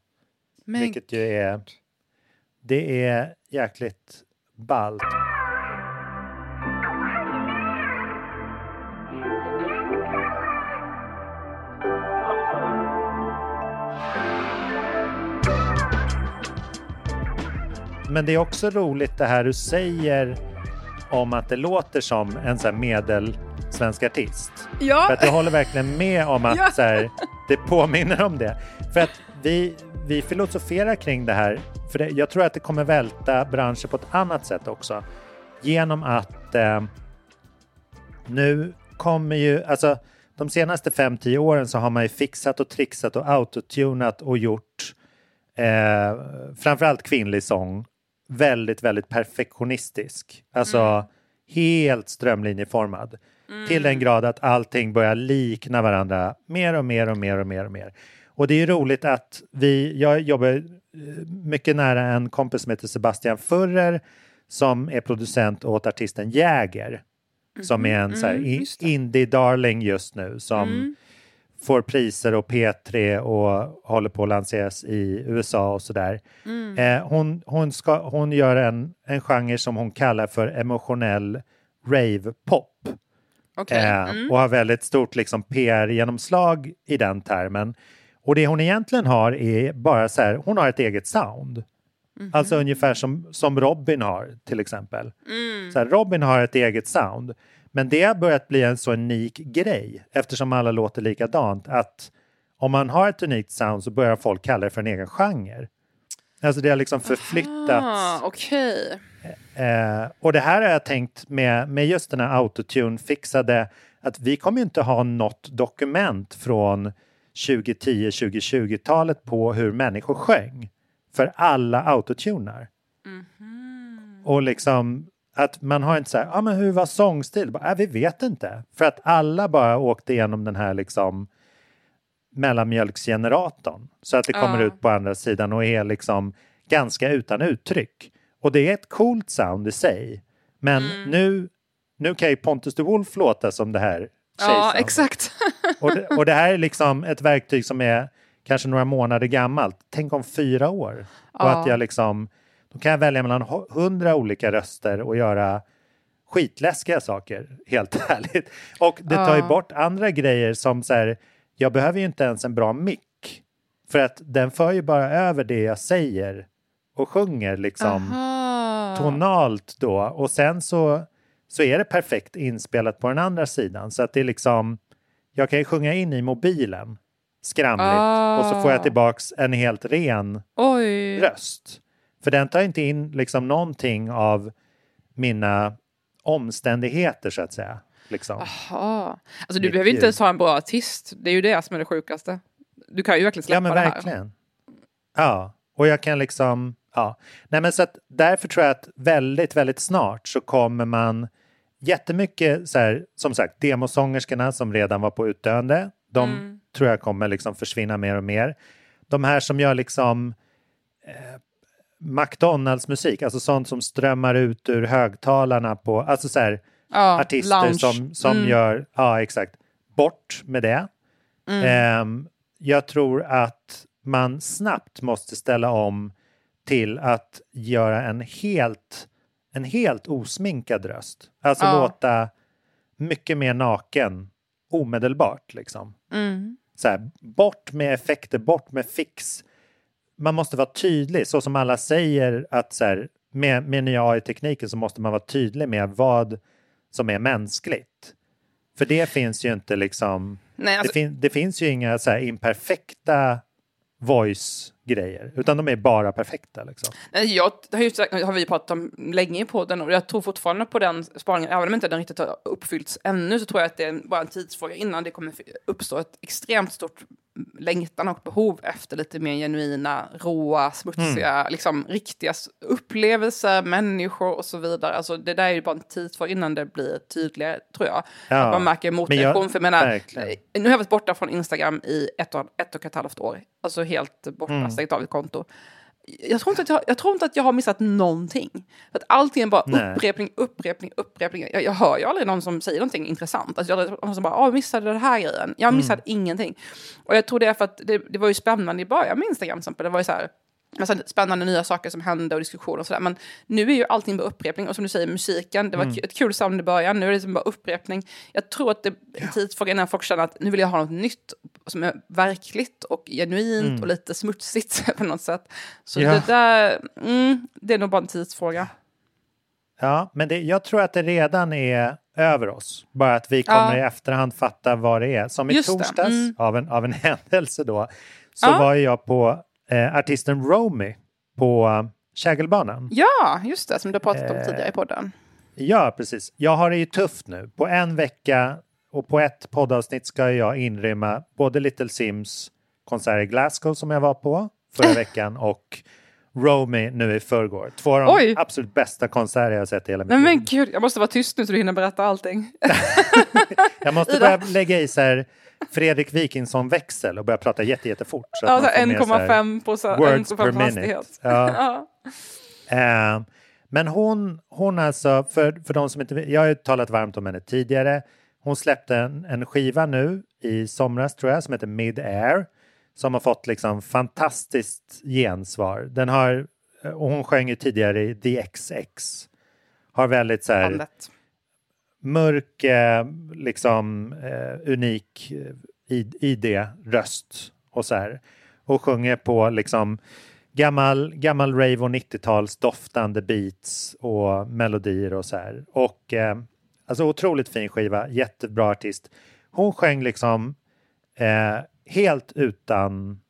Men Vilket ju är... Det är jäkligt ballt. Men det är också roligt det här du säger om att det låter som en här medelsvensk artist. För ja, att jag håller verkligen med om att Ja. så här, det påminner om det. För att vi, vi filosoferar kring det här, för det, jag tror att det kommer välta branschen på ett annat sätt också. Genom att eh, nu kommer ju, alltså de senaste 5-10 åren så har man ju fixat och trixat och autotunat och gjort eh, framförallt kvinnlig sång väldigt, väldigt perfektionistisk. Alltså helt strömlinjeformad. Till den grad att allting börjar likna varandra mer och mer och mer och mer och mer. Och det är roligt att vi, jag jobbar eh, mycket nära en kompis som heter Sebastian Furrer som är producent åt artisten Jäger. Som är en så mm, indie-darling just nu som Mm. får priser och P3 och håller på att lanseras i USA och sådär. Mm. Eh, hon, hon, ska, hon gör en, en genre som hon kallar för emotionell rave-pop. Okay. Eh, mm. och har väldigt stort liksom, PR-genomslag i den termen. Och det hon egentligen har är bara så här, hon har ett eget sound. Mm. Alltså ungefär som, som Robin har till exempel. Mm. Så här, Robin har ett eget sound. Men det har börjat bli en så unik grej eftersom alla låter likadant att om man har ett unikt sound så börjar folk kalla det för en egen genre. Alltså det har liksom förflyttats. Aha, okay. Eh, och det här har jag tänkt med, med just den här autotune-fixade att vi kommer inte ha något dokument från 2010-2020-talet på hur människor sjöng. För alla autotunar. Mm -hmm. Och liksom att man har inte så här, ja ah, men hur var sångstil? Bara, äh, vi vet inte. För att alla bara åkte igenom den här liksom mellanmjölksgeneratorn. Så att det kommer uh. ut på andra sidan och är liksom ganska utan uttryck. Och det är ett coolt sound i sig. Men mm. nu, nu kan ju Pontus de Wolf låta som det här Ja, exakt. [laughs] och, det, och det här är liksom ett verktyg som är kanske några månader gammalt. Tänk om fyra år. Ja. Och att jag liksom, då kan jag välja mellan hundra olika röster och göra skitläskiga saker, helt [laughs] ärligt. Och det tar ju bort andra grejer som så här, jag behöver ju inte ens en bra mick. För att den för ju bara över det jag säger och sjunger liksom Aha. tonalt då. Och sen så, så är det perfekt inspelat på den andra sidan. Så att det är liksom, jag kan ju sjunga in i mobilen skramligt ah. och så får jag ah. tillbaks en helt ren Oj. röst. För den tar inte in liksom någonting av mina omständigheter så att säga. Liksom. Aha. Alltså du behöver inte ens ha en bra artist. Det är ju det som är det sjukaste. Du kan ju verkligen släppa ja, men det verkligen. här. Ja, och jag kan liksom, ja. Nej men så att därför tror jag att väldigt, väldigt snart så kommer man jättemycket så här, som sagt, demosångerskorna som redan var på utdöende, de mm. tror jag kommer liksom försvinna mer och mer. De här som gör liksom eh, McDonalds-musik, alltså sånt som strömmar ut ur högtalarna på, alltså så här, ja, artister lounge. som, som mm. gör, ja exakt, bort med det. Mm. Um, jag tror att man snabbt måste ställa om till att göra en helt, en helt osminkad röst. Alltså ja. låta mycket mer naken omedelbart. Liksom. Mm. Så här, bort med effekter, bort med fix. Man måste vara tydlig, så som alla säger att så här, med, med nya AI-tekniken så måste man vara tydlig med vad som är mänskligt. För det finns ju inte liksom, Nej, alltså... det, fin det, finns ju inga så imperfekta voice-grejer, utan de är bara perfekta. Liksom. Jag har, ju, har vi pratat om länge i podden och jag tror fortfarande på den spaningen, även om inte den riktigt har uppfyllts ännu så tror jag att det är bara en tidsfråga innan det kommer uppstå ett extremt stort längtan och behov efter lite mer genuina, råa, smutsiga, mm. liksom riktiga upplevelser, människor och så vidare. Alltså det där är ju bara en tidsfråga innan det blir tydligare, tror jag. Ja. Att man märker motreaktion. För jag menar, verkligen. nu har jag varit borta från Instagram i ett och, ett och ett halvt år. Alltså helt borta, mm. stängt av ett konto jag tror, inte att jag, jag tror inte att jag har missat någonting. För att allting är bara Nej. upprepning, upprepning, upprepning. Jag, jag hör ju aldrig någon som säger någonting intressant. Alltså jag någon som bara, åh, missade den här grejen. Jag missade mm. ingenting. Och jag tror det är för att det, det var ju spännande i början med Instagram, till exempel. Det var ju så här, massa spännande nya saker som hände och diskussioner och sådär. Men nu är ju allting bara upprepning. Och som du säger, musiken, det var mm. ett kul sound i början, nu är det liksom bara upprepning. Jag tror att det är en tidsfråga innan folk känner att nu vill jag ha något nytt som är verkligt och genuint mm. och lite smutsigt [laughs] på något sätt. Så ja. det där, mm, det är nog bara en tidsfråga. Ja, men det, jag tror att det redan är över oss. Bara att vi kommer ja. i efterhand fatta vad det är. Som i Just torsdags, mm. av, en, av en [laughs] händelse då, så ja. var jag på eh, artisten Romy på uh, Kägelbanan. Ja, just det, som du har pratat om eh, tidigare i podden. Ja, precis. Jag har det ju tufft nu. På en vecka och på ett poddavsnitt ska jag inrymma både Little Sims konsert i Glasgow som jag var på förra [laughs] veckan och Romy nu i förrgår. Två av de Oj. absolut bästa konserter jag sett i hela mitt liv. Men gud, jag måste vara tyst nu så du hinner berätta allting. [laughs] jag måste börja lägga i så här Fredrik Wikingsson-växel och börja prata jätte, jättefort. Så alltså 1,5 procent words per minute. Ja. [laughs] Uh, men hon, hon alltså, för, för de som inte jag har ju talat varmt om henne tidigare. Hon släppte en, en skiva nu i somras tror jag som heter Mid Air som har fått liksom fantastiskt gensvar. Den har, och hon sjöng ju tidigare i The XX. Har väldigt så här, mörk, eh, liksom eh, unik eh, ID-röst och så här. Och sjunger på liksom gammal, gammal rave och 90-tals doftande beats och melodier och så här. Och eh, alltså otroligt fin skiva, jättebra artist. Hon sjöng liksom eh, helt utan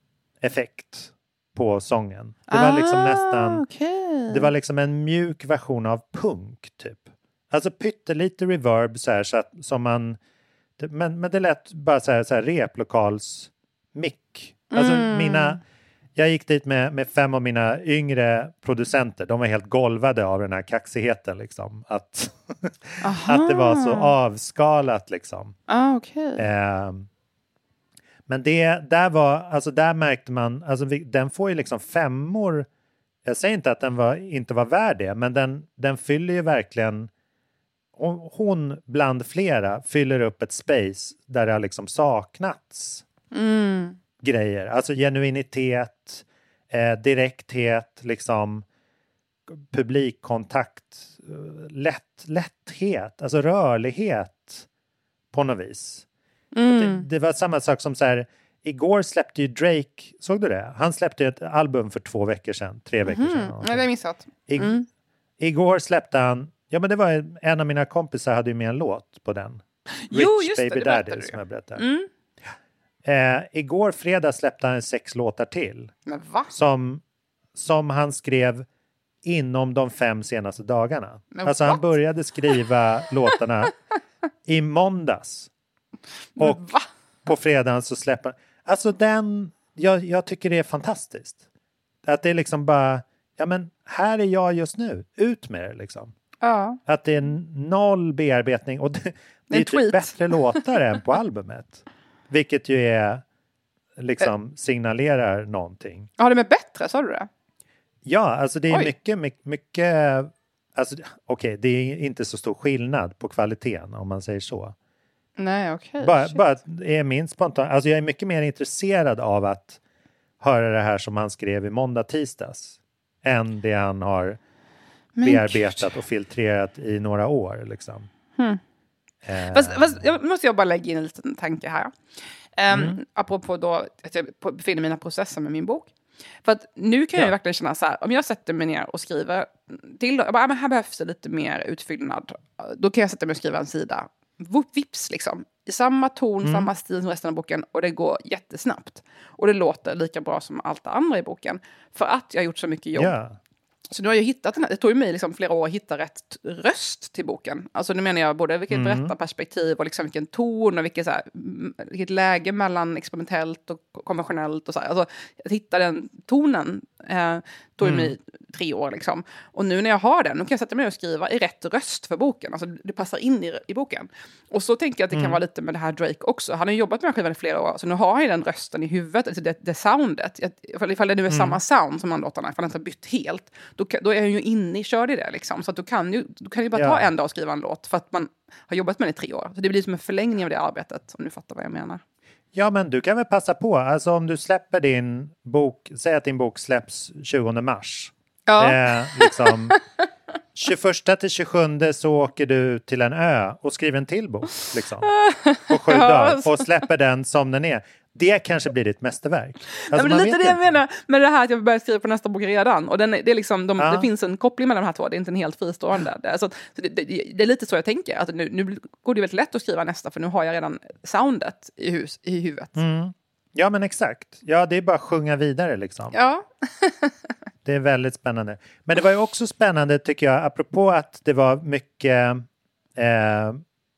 effekt på sången. Det var liksom Ah, nästan, okej. det var liksom en mjuk version av punk typ. Alltså pyttelite reverb så här så att som man, men, men det lät bara så här, så här replokals mick. Alltså Mm. mina, jag gick dit med, med fem av mina yngre producenter. De var helt golvade av den här kaxigheten liksom. Att, [laughs] att det var så avskalat liksom. Ah, okej. Eh, men det, där var, alltså där märkte man, alltså vi, den får ju liksom femmor. Jag säger inte att den var, inte var värd det, men den, den fyller ju verkligen, hon, bland flera fyller upp ett space där det har liksom saknats Mm. grejer. Alltså genuinitet, eh, direkthet, liksom publikkontakt, eh, lätt, lätthet, alltså rörlighet på något vis. Mm. Det, det var samma sak som så här, igår släppte ju Drake, såg du det? Han släppte ett album för två veckor sedan, tre veckor sedan. Mm. Ja, det har missat. I, Mm. Igår släppte han, ja men det var ju- en av mina kompisar hade ju med en låt på den. Jo, Rich just det, Baby det berättade Daddy som jag berättade. Mm. Eh, igår fredag släppte han sex låtar till som, som han skrev inom de fem senaste dagarna. Men alltså han what? började skriva [laughs] låtarna i måndags. Och på fredagen så släpper Alltså den, jag, jag tycker det är fantastiskt. Att det är liksom bara, ja men här är jag just nu, ut med det liksom. Ja. Att det är noll bearbetning och det, det är typ bättre låtar än på albumet. Vilket ju är, liksom signalerar någonting. Har det med bättre, sa du det? Ja, alltså det är Oj. mycket, mycket, mycket alltså okej, det är inte så stor skillnad på kvaliteten om man säger så. Nej, okej. Bara, shit. bara är min spontan, alltså jag är mycket mer intresserad av att höra det här som han skrev i måndag tisdags än det han har bearbetat och filtrerat i några år. Liksom. Hmm. Eh, Fast, fast jag måste jag bara lägga in en liten tanke här. Um, Mm. Apropå då att jag befinner mina processer med min bok. För att nu kan jag Ja. ju verkligen känna så här, om jag sätter mig ner och skriver till, jag bara, "Ah, men här behövs det lite mer utfyllnad. Då kan jag sätta mig och skriva en sida. Vips liksom. I samma ton, Mm. samma stil som resten av boken och det går jättesnabbt. Och det låter lika bra som allt det andra i boken. För att jag har gjort så mycket jobb ja. Så nu har jag hittat den här, det tog ju mig liksom flera år att hitta rätt röst till boken. Alltså nu menar jag både vilket Mm. berättarperspektiv och liksom vilken ton och vilket, så här, vilket läge mellan experimentellt och konventionellt och så här. Alltså att hitta den tonen eh, tog Mm. mig tre år liksom. Och nu när jag har den, nu kan jag sätta mig och skriva i rätt röst för boken. Alltså det passar in i, i boken. Och så tänker jag att det Mm. kan vara lite med det här Drake också. Han har ju jobbat med den skivan i flera år, så nu har han den rösten i huvudet, alltså det, det soundet. Ifall, ifall det nu är Mm. samma sound som de låtarna, ifall han inte har bytt helt, då, då är han ju inne i, körd i det liksom. Så att du kan ju, du kan ju bara Ja. ta en dag och skriva en låt för att man har jobbat med det i tre år. Så det blir som en förlängning av det arbetet, om du fattar vad jag menar. Ja, men du kan väl passa på. Alltså om du släpper din bok, säg att din bok släpps 20 mars. Ja. Eh, liksom, [laughs] 21 till 27 så åker du till en ö och skriver en till bok. Liksom, [laughs] på sju Ja, dagar alltså. och släpper den som den är. Det kanske blir ditt mästerverk. Alltså, men det är lite det jag inte. menar med det här att jag börjar skriva på nästa bok redan. Och den, det, är liksom, de, Ja. det finns en koppling mellan de här två, det är inte en helt fristående. Det, alltså, så det, det, det är lite så jag tänker, att nu, nu går det väldigt lätt att skriva nästa för nu har jag redan soundet i, hus, i huvudet. Mm. Ja, men exakt. Ja, det är bara att sjunga vidare liksom. Ja, [laughs] Det är väldigt spännande. Men det var ju också spännande tycker jag, apropå att det var mycket, eh,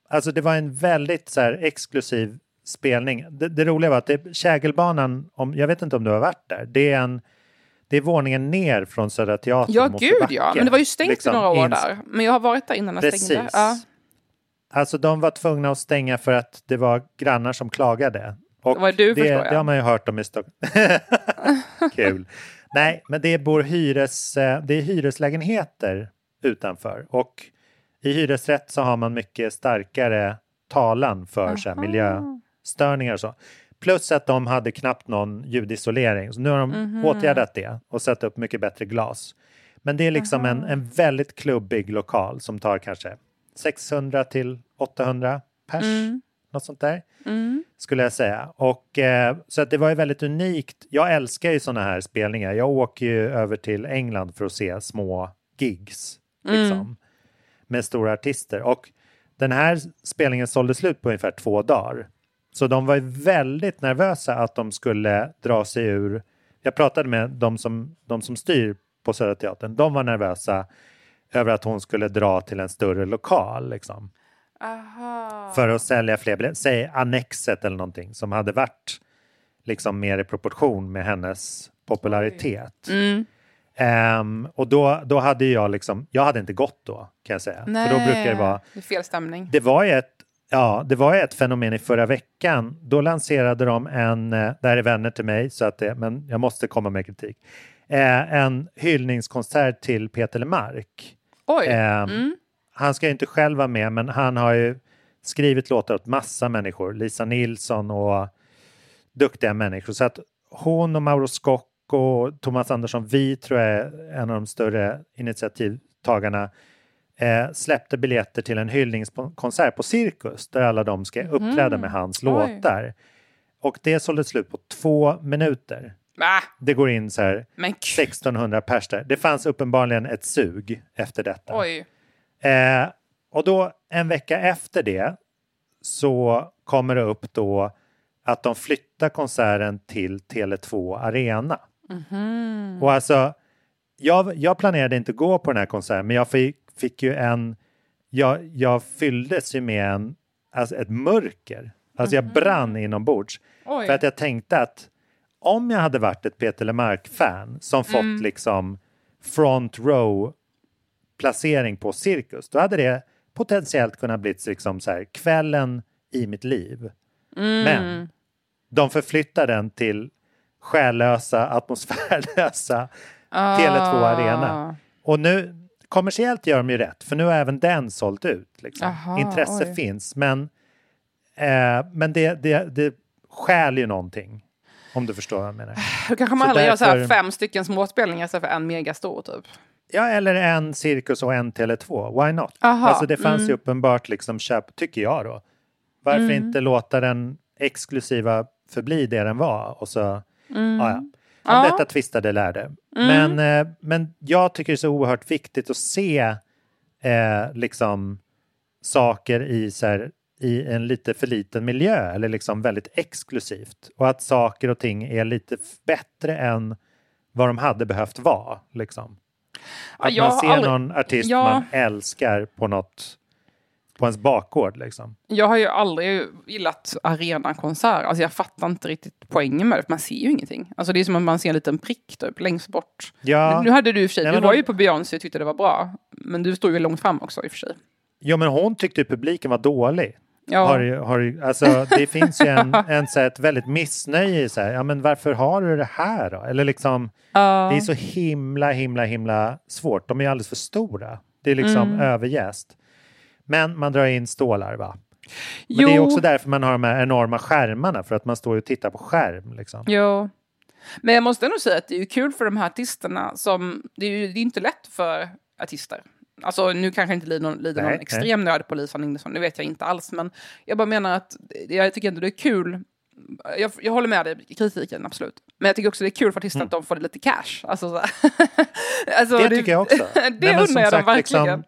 alltså det var en väldigt så här, exklusiv spelning. Det, det roliga var att det, Kägelbanan, om, jag vet inte om du har varit där, det är en det är våningen ner från Södra Teatern. ja gud ja. Men det var ju stängt Liksom, i några år där. Men jag har varit där innan den stängde. Ja. Alltså de var tvungna att stänga för att det var grannar som klagade. Och Det var du, det, förstår jag. det har man ju hört om i Stockholm. [laughs] Kul. Nej, men det bor hyres, eh, det är hyreslägenheter utanför. Och i hyresrätt så har man mycket starkare talan för så här, miljöstörningar och så. Plus att de hade knappt någon ljudisolering. Så nu har de Mhm. åtgärdat det och satt upp mycket bättre glas. Men det är liksom en, en väldigt klubbig lokal som tar kanske 600 till 800 pers. Mm. Något sånt där Mm. skulle jag säga. Och, eh, så att det var ju väldigt unikt. Jag älskar ju sådana här spelningar. Jag åker ju över till England för att se små gigs. Liksom, Med stora artister. Och den här spelningen sålde slut på ungefär två dagar. Så de var väldigt nervösa att de skulle dra sig ur. Jag pratade med de som, de som styr på Södra Teatern. De var nervösa över att hon skulle dra till en större lokal. Liksom för att sälja fler biljetter. Säg Annexet eller någonting som hade varit liksom mer i proportion med hennes popularitet. Mm. Ehm, och då, då hade jag liksom, jag hade inte gått då kan jag säga. Nej, För då brukar det vara, det är fel stämning. det var ett Ja, det var ett fenomen i förra veckan. Då lanserade de en, eh, det här är vänner till mig, så att det, men jag måste komma med kritik, eh, en hyllningskonsert till Peter Lemark. Oj. Ehm, Mm. Han ska ju inte själv vara med, men han har ju skrivit låtar åt massa människor. Lisa Nilsson och duktiga människor. Så att hon och Mauro Scocco och Thomas Andersson, vi tror jag är en av de större initiativtagarna, eh, släppte biljetter till en hyllningskonsert på Cirkus där alla de ska uppträda med hans Oj. låtar. Och det sålde slut på två minuter. Ah, Det går in så här men k- 1600 pers där. Det fanns uppenbarligen ett sug efter detta. Eh, och då en vecka efter det så kommer det upp då att de flyttar konserten till Tele2 Arena. Mhm. Och alltså, jag, jag planerade inte gå på den här konserten, men jag fick, fick ju en... Jag, jag fylldes ju med en, alltså ett mörker. Alltså jag brann inombords. Oj. För att jag tänkte att om jag hade varit ett Peter Lemark-fan som fått Mm. liksom front row placering på Cirkus, då hade det potentiellt kunnat bli liksom så här, kvällen i mitt liv. Mm. Men de förflyttar den till själlösa, atmosfärlösa Tele2 Ah. Arena. Och nu, kommersiellt gör de ju rätt, för nu har även den sålt ut. Liksom. Aha, Intresse oj. finns, men, eh, men det, det, det stjäl ju någonting. Om du förstår vad jag menar. Då kanske man hellre gör så därför- fem stycken småspelningar istället för en megastor typ. Ja, eller en Cirkus och en Tele2. Why not? Aha, alltså det fanns ju mm. uppenbart liksom köp, tycker jag då. Varför Mm. inte låta den exklusiva förbli det den var? Och så, Mm. ja, ja. Om Ja. detta tvistade lärde. Men, eh, men jag tycker det är så oerhört viktigt att se eh, liksom saker i, så här, i en lite för liten miljö eller liksom väldigt exklusivt. Och att saker och ting är lite bättre än vad de hade behövt vara. Liksom. Ja, Att jag man ser aldrig- någon artist Ja. man älskar på något på ens bakgård. Liksom. Jag har ju aldrig gillat arenakonserter. Alltså jag fattar inte riktigt poängen med det, för man ser ju ingenting. Alltså det är som att man ser en liten prick typ längst bort. Ja, Nu hade du i och för sig, Nej, du var de- ju på Beyoncé och tyckte det var bra. Men du stod ju långt fram också i och för sig. jo, men hon tyckte publiken var dålig. Ja, Har, har, alltså, det finns ju en, [laughs] en, så här, ett väldigt missnöje i så här, ja men varför har du det här då? Eller liksom, Ja. det är så himla, himla, himla svårt. De är ju alldeles för stora. Det är liksom Mm. överjäst. Men man drar in stålar va? Men det är Jo. också därför man har de här enorma skärmarna, för att man står och tittar på skärm. Liksom. Jo. Men jag måste ändå säga att det är kul för de här artisterna som... Det är ju det är inte lätt för artister. Alltså nu kanske inte lider någon, lider Nej, någon nej. extrem nöd på Lisa Nilsson, det vet jag inte alls. Men jag bara menar att det- jag tycker ändå det är kul. Jag, jag håller med dig i kritiken, absolut. Men jag tycker också det är kul för artisterna att de får lite cash. Alltså, [laughs] alltså, Mm. Det tycker jag också. [laughs] det Nej, undrar jag dem sagt, liksom, verkligen.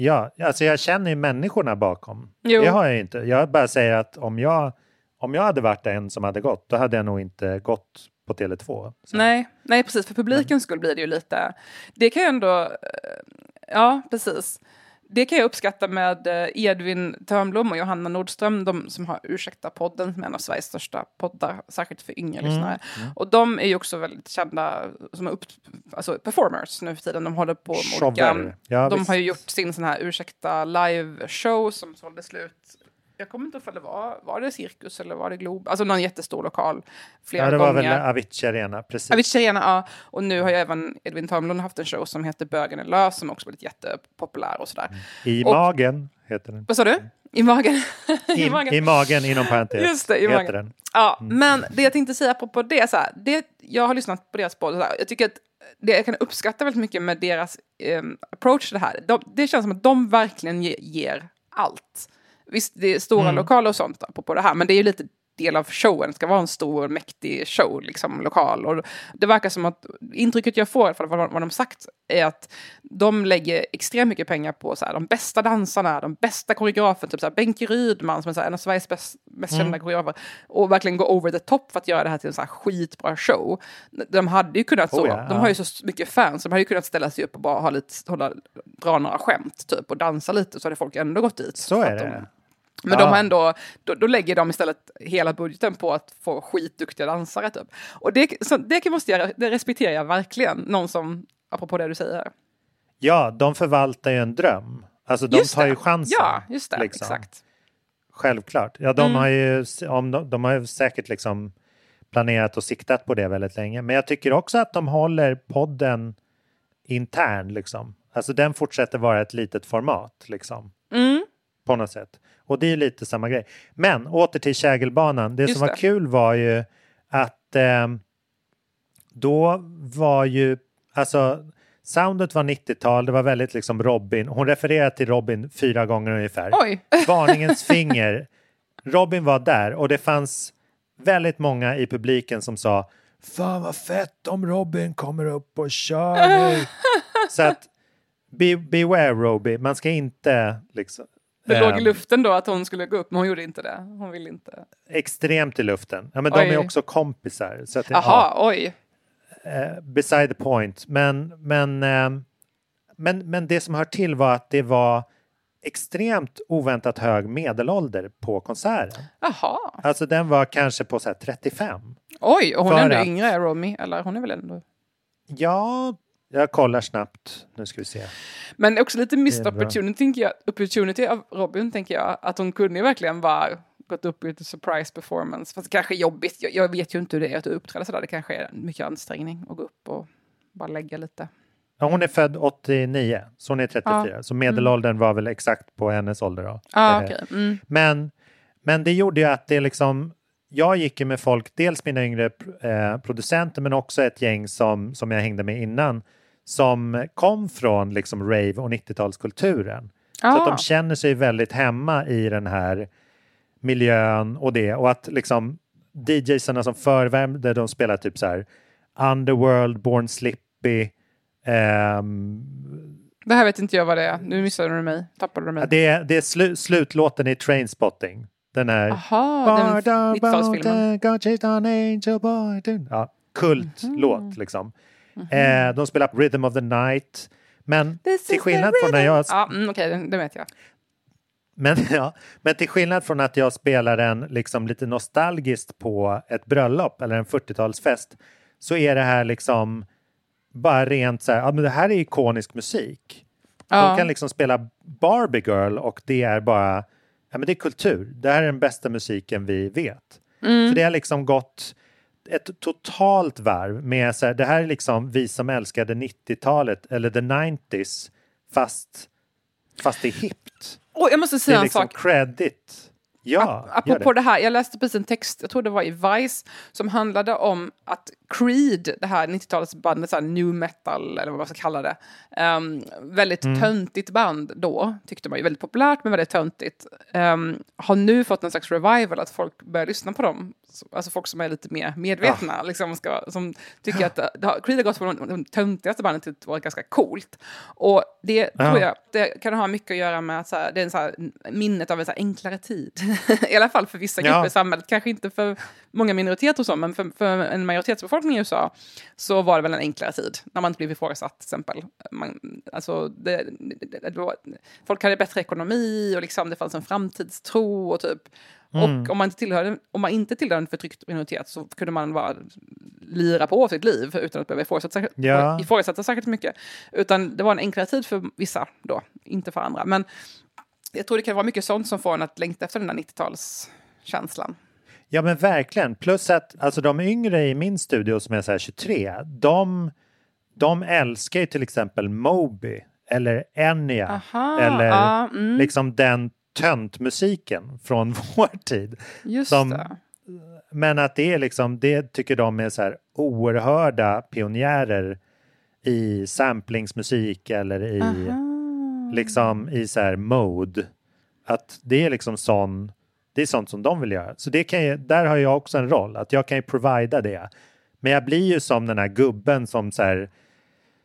Ja, alltså jag känner ju människorna bakom. Jo. Det har jag inte. Jag bara säger att om jag, om jag hade varit en som hade gått, då hade jag nog inte gått på Tele2. Så. Nej, nej, precis. För publikens skull blir det ju lite... Det kan jag ändå... Ja, precis. Det kan jag uppskatta med eh, Edvin Törnblom och Johanna Nordström, de som har Ursäkta-podden, som är en av Sveriges största poddar, särskilt för yngre Mm, lyssnare. Och de är ju också väldigt kända som upp, alltså performers nu för tiden. De håller på med olika... Ja, de visst. har ju gjort sin sån här Ursäkta live-show som sålde slut. Jag kommer inte ihåg om det var, var det Cirkus eller var det Glob? Alltså någon jättestor lokal. Flera Ja, det var gånger. väl Avicii Arena, precis. Avicii Arena, ja. Och nu har ju även Edvin Törnblom haft en show som heter Bögen är lös som också blivit jättepopulär och sådär. I och- magen heter den. Vad sa du? I magen? [laughs] I, magen. I magen inom parentes Just det, i magen. den. Ja, men det jag tänkte säga på, på det, så här, det, jag har lyssnat på deras podd, så här, jag tycker att det jag kan uppskatta väldigt mycket med deras eh, approach till det här, de, det känns som att de verkligen ge, ger allt. Visst, det är stora Mm. lokaler och sånt på, på det här, men det är ju lite del av showen. Det ska vara en stor, mäktig show, liksom lokal. Och det verkar som att intrycket jag får, för vad, vad de sagt, är att de lägger extremt mycket pengar på så här, de bästa dansarna, de bästa koreograferna, typ så här, Benke Rydman som är så här, en av Sveriges bäst, mest Mm. kända koreografer, och verkligen gå over the top för att göra det här till en så här skitbra show. De hade ju kunnat så, Oh ja, de ja. har ju så mycket fans, de hade ju kunnat ställa sig upp och bara ha lite, hålla, dra några skämt typ och dansa lite så hade folk ändå gått dit. Så är att de- det. Men Ja. de har ändå, då, då lägger de istället hela budgeten på att få skitduktiga dansare. Typ. Och det, så det, kan måste jag, det respekterar jag verkligen, någon som, apropå det du säger. Ja, de förvaltar ju en dröm. Alltså de Just tar det. ju chansen. Ja, just det, liksom. exakt. Självklart. Ja, de, Mm. har ju, om de, de har ju säkert liksom planerat och siktat på det väldigt länge. Men jag tycker också att de håller podden intern. Liksom. Alltså den fortsätter vara ett litet format. Liksom, Mm. På något sätt. Och det är lite samma grej. Men åter till Kägelbanan. Det Just som var det. kul var ju att eh, då var ju, alltså soundet var 90-tal, det var väldigt liksom Robin. Hon refererar till Robin fyra gånger ungefär. Oj, [laughs] Varningens finger. Robin var där och det fanns väldigt många i publiken som sa Fan vad fett om Robin kommer upp och kör nu. [laughs] Så att be, beware Robbie, man ska inte liksom det låg i ehm, luften då att hon skulle gå upp, men hon gjorde inte det. Hon ville inte. extremt i luften. Ja, men de är också kompisar. Så att, det- Jaha, oj. ja, eh, beside the point. Men, men, ehm, men, men det som hör till var att det var extremt oväntat hög medelålder på konserten. Jaha. Alltså den var kanske på så här 35. Oj, och hon För är ändå att- yngre, Romy. Eller hon är väl ändå... Ja, jag kollar snabbt. Nu ska vi se. Men också lite missed opportunity, tänker jag, opportunity av Robin, tänker jag. Att hon kunde ju verkligen bara gått upp i ett surprise performance. Fast det kanske är jobbigt. Jag, jag vet ju inte hur det är att uppträda sådär. Det kanske är mycket ansträngning att gå upp och bara lägga lite. Ja, hon är född 89, så hon är 34. Så medelåldern var väl exakt på hennes ålder då. Ja, Eh, okej. Mm. Men, men det gjorde ju att det liksom, jag gick ju med folk, dels mina yngre eh, producenter men också ett gäng som, som jag hängde med innan som kom från liksom rave och 90-talskulturen. Så att Ah. de känner sig väldigt hemma i den här miljön och det och att liksom DJsarna som förvärmde de spelar typ så här Underworld, Born Slippy ehm, Det här vet inte jag vad det är. Nu missade du mig. Tappade du mig. det, är, det är slu, slutlåten i Trainspotting. Den här Jaha, den 90-talsfilmen. Ja, kultlåt liksom. Eh, de spelar på Rhythm of the Night. Men This till skillnad från när jag Ja, mm, okej, det, det vet jag. men, [laughs] ja, men till skillnad från att jag spelar den liksom lite nostalgiskt på ett bröllop eller en 40-talsfest så är det här liksom bara rent så här, ja men det här är ikonisk musik. Ja. De kan liksom spela Barbie Girl och det är bara, ja men det är kultur. Det här är den bästa musiken vi vet. Mm. Så det har liksom gått ett totalt varv med så här, det här är liksom vi som älskade 90-talet eller the 90s fast, fast det är hippt. Och jag måste Det säga är en liksom sak. credit. Ja, Apropå det. det här, jag läste precis en text, jag tror det var i Vice, som handlade om att Creed, det här 90-talets bandet, så här new metal, eller vad man ska kalla det, um, väldigt Mm. töntigt band då, tyckte man ju, väldigt populärt men väldigt töntigt, um, har nu fått en slags revival, att folk börjar lyssna på dem. Så- Alltså folk som är lite mer medvetna, liksom, ska, som tycker att det Creed har gått från de- töntigaste banden till att vara ganska coolt. Och det Ja. tror jag, det kan ha mycket att göra med att så här, det är en så här, minnet av en så här enklare tid. [laughs] I alla fall för vissa Ja. grupper i samhället, kanske inte för många minoriteter och så, men för, för en majoritetsbefolkning i USA så var det väl en enklare tid, när man inte blev ifrågasatt till exempel. Man, alltså, det, det, det folk hade bättre ekonomi och liksom, det fanns en framtidstro och typ Mm. och om man inte tillhörde, om man inte tillhörde en förtryckt minoritet så kunde man bara lira på sitt liv utan att behöva ifrågasätta, särskilt- Ja. ifrågasätta särskilt mycket. Utan det var en enklare tid för vissa då, inte för andra. Men jag tror det kan vara mycket sånt som får en att längta efter den där 90-talskänslan. Ja men verkligen. Plus att alltså, de yngre i min studio som är så här 23, de, de älskar ju till exempel Moby eller Enya Aha, eller ja, mm. liksom den töntmusiken från [laughs] vår tid. Just som- det. Men att det är liksom, det tycker de är så här oerhörda pionjärer i samplingsmusik eller i, liksom, i så här mode. Att det är liksom sån, det är sånt som de vill göra. Så det kan jag, där har jag också en roll, att jag kan ju provida det. Men jag blir ju som den här gubben som så här,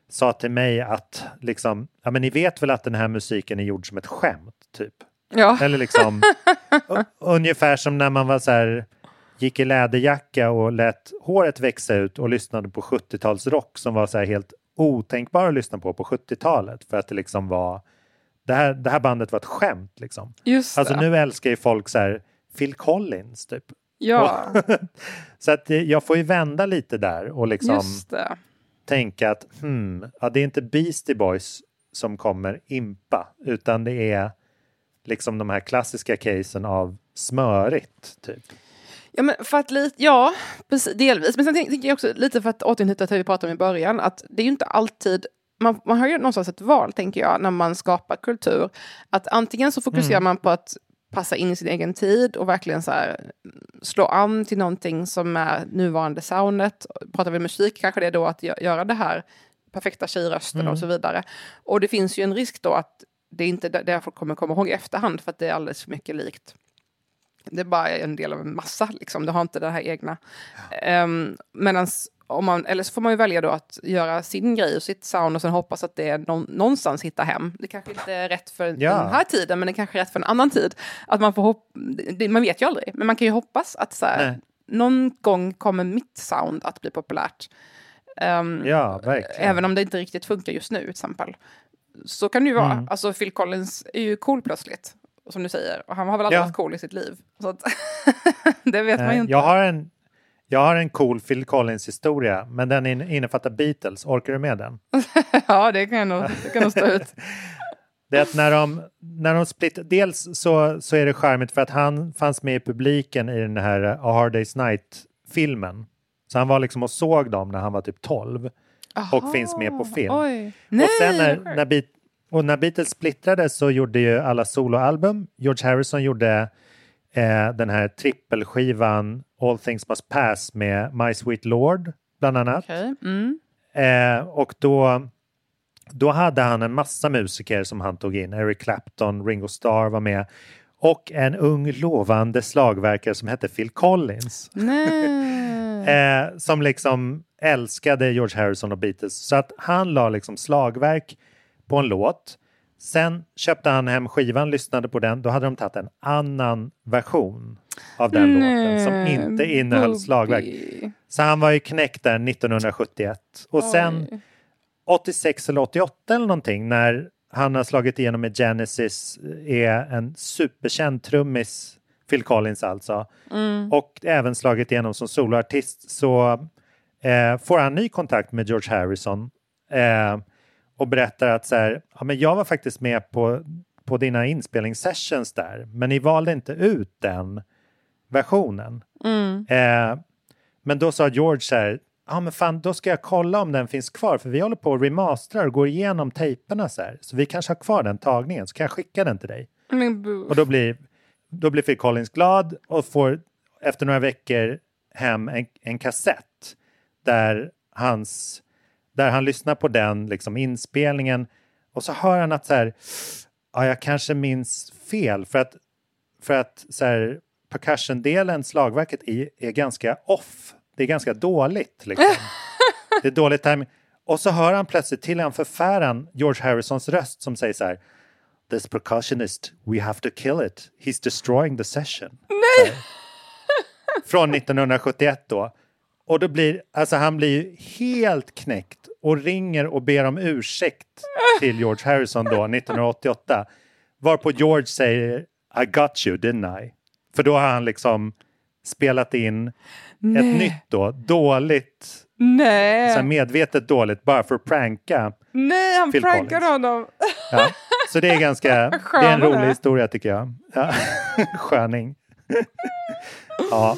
sa till mig att liksom, ja men ni vet väl att den här musiken är gjord som ett skämt, typ. Ja. Eller liksom, [laughs] ungefär som när man var så här, gick i läderjacka och lät håret växa ut och lyssnade på 70-talsrock som var så helt otänkbar att lyssna på på 70-talet för att det liksom var det här, det här bandet var ett skämt liksom. Just Alltså det. nu älskar ju folk så här Phil Collins typ. Ja, [laughs] Så att eh, jag får ju vända lite där och liksom tänka att hmm, ja, det är inte Beastie Boys som kommer impa utan det är liksom de här klassiska casen av smörigt typ. Ja, men för att lite, ja, precis, delvis. Men sen tänk- tänker jag också lite för att återknyta till det vi pratade om i början, att det är ju inte alltid man, man har ju någonstans ett val, tänker jag, när man skapar kultur. Att antingen så fokuserar man på att passa in i sin egen tid och verkligen så här, slå an till någonting som är nuvarande soundet. Pratar vi musik kanske det är då att gö- göra det här perfekta tjejrösten och så vidare. Och det finns ju en risk då att det är inte det folk kommer komma ihåg i efterhand för att det är alldeles för mycket likt det är bara en del av en massa, liksom. det har inte det här egna. Um, medans om man, eller så får man ju välja då att göra sin grej och sitt sound och sen hoppas att det någon, någonstans hittar hem. Det kanske inte är rätt för Ja. den här tiden, men det kanske är rätt för en annan tid. Att man får hopp, det, man vet ju aldrig, men man kan ju hoppas att så här, någon gång kommer mitt sound att bli populärt. Ehm, Ja, verkligen. Även om det inte riktigt funkar just nu, till exempel. Så kan det ju vara. Mm. Alltså Phil Collins är ju cool plötsligt, som du säger. Och han har väl aldrig Ja. varit cool i sitt liv. Så att, [laughs] det vet man ju Eh, inte. Jag har en, jag har en cool Phil Collins historia, men den in, innefattar Beatles. Orkar du med den? [laughs] Ja, det kan jag nog, det kan nog stå ut. [laughs] Det är att när de, när de split, dels så, så är det charmigt för att han fanns med i publiken i den här A Hard Day's Night-filmen. Så han var liksom och såg dem när han var typ 12 och finns med på film. Oj. Och sen när, när, Beat, och när Beatles splittrades så gjorde ju alla soloalbum. George Harrison gjorde eh, den här trippelskivan All Things Must Pass med My Sweet Lord bland annat. Okej, Mm. Eh, och då, då hade han en massa musiker som han tog in. Eric Clapton, Ringo Starr var med. Och en ung lovande slagverkare som hette Phil Collins. [laughs] Eh, som liksom älskade George Harrison och Beatles. Så att han la liksom slagverk på en låt. Sen köpte han hem skivan, lyssnade på den. Då hade de tagit en annan version av den låten som inte innehöll Bobby. slagverk. Så han var ju knäckt där 1971. Och sen Oj. 86 eller 88 eller någonting när han har slagit igenom med Genesis är en superkänd trummis, Phil Collins alltså, och även slagit igenom som soloartist så eh, får han ny kontakt med George Harrison eh, och berättar att så här, ja, men jag var faktiskt med på, på dina inspelningssessions där, men ni valde inte ut den versionen. Eh, men då sa George så här, ja men fan då ska jag kolla om den finns kvar för vi håller på och remastrar och går igenom tejperna så här. Så vi kanske har kvar den tagningen så kan jag skicka den till dig. Bu- Och då blir, då blir Phil Collins glad och får efter några veckor hem en, en kassett där, hans, där han lyssnar på den liksom, inspelningen och så hör han att så här, ja, jag kanske minns fel för att, för att så här, percussion-delen, slagverket, är, är ganska off. Det är ganska dåligt. Liksom. [laughs] det är dåligt timing. Och så hör han plötsligt till en förfäran George Harrisons röst som säger så här This percussionist, we have to kill it. He's destroying the session. Nej! Från 1971 då. Och då blir, alltså han blir ju helt knäckt och ringer och ber om ursäkt till George Harrison då 1988. Varpå George säger I got you, didn't I? För då har han liksom spelat in ett nytt då, dåligt, så Nej. medvetet dåligt bara för att pranka. Nej, han Phil prankade Collins. honom. Ja. Så det är ganska, [laughs] det är en rolig historia tycker jag. Ja. [laughs] Sköning. [laughs] Ja,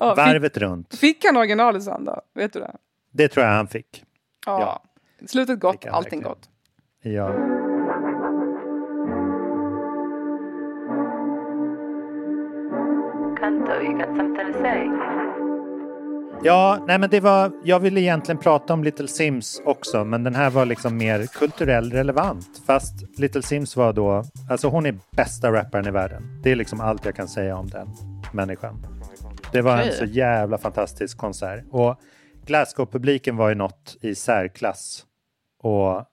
Ja, fick, varvet runt. fick han originalet sen då? Vet du det? Det tror jag han fick. Ja. Ja. Slutet gott, Fick allting verkligen. gott. Ja. Ja, nej men det var, jag ville egentligen prata om Little Sims också, men den här var liksom mer kulturell relevant. Fast Little Sims var då, alltså hon är bästa rapparen i världen. Det är liksom allt jag kan säga om den människan. Det var en så jävla fantastisk konsert. Och Glasgow-publiken var ju något i särklass och,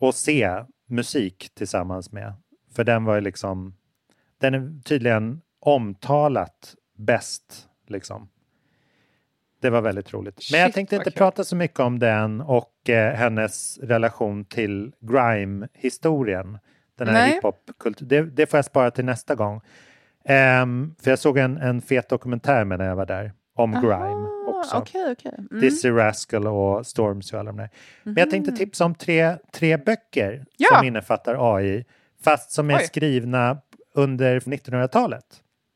och se musik tillsammans med. För den var ju liksom, den är tydligen omtalat bäst liksom. Det var väldigt roligt. Men Shit, jag tänkte inte prata så mycket om den och eh, hennes relation till grime-historien. Den här hiphop det, det får jag spara till nästa gång. Um, för jag såg en, en fet dokumentär med när jag var där om Aha, grime också. Okay, okay. Mm. Dizzy Rascal och Storms och alla de där. Men jag tänkte mhm. tipsa om tre, tre böcker ja. som innefattar AI fast som är Oj. skrivna under 1900-talet.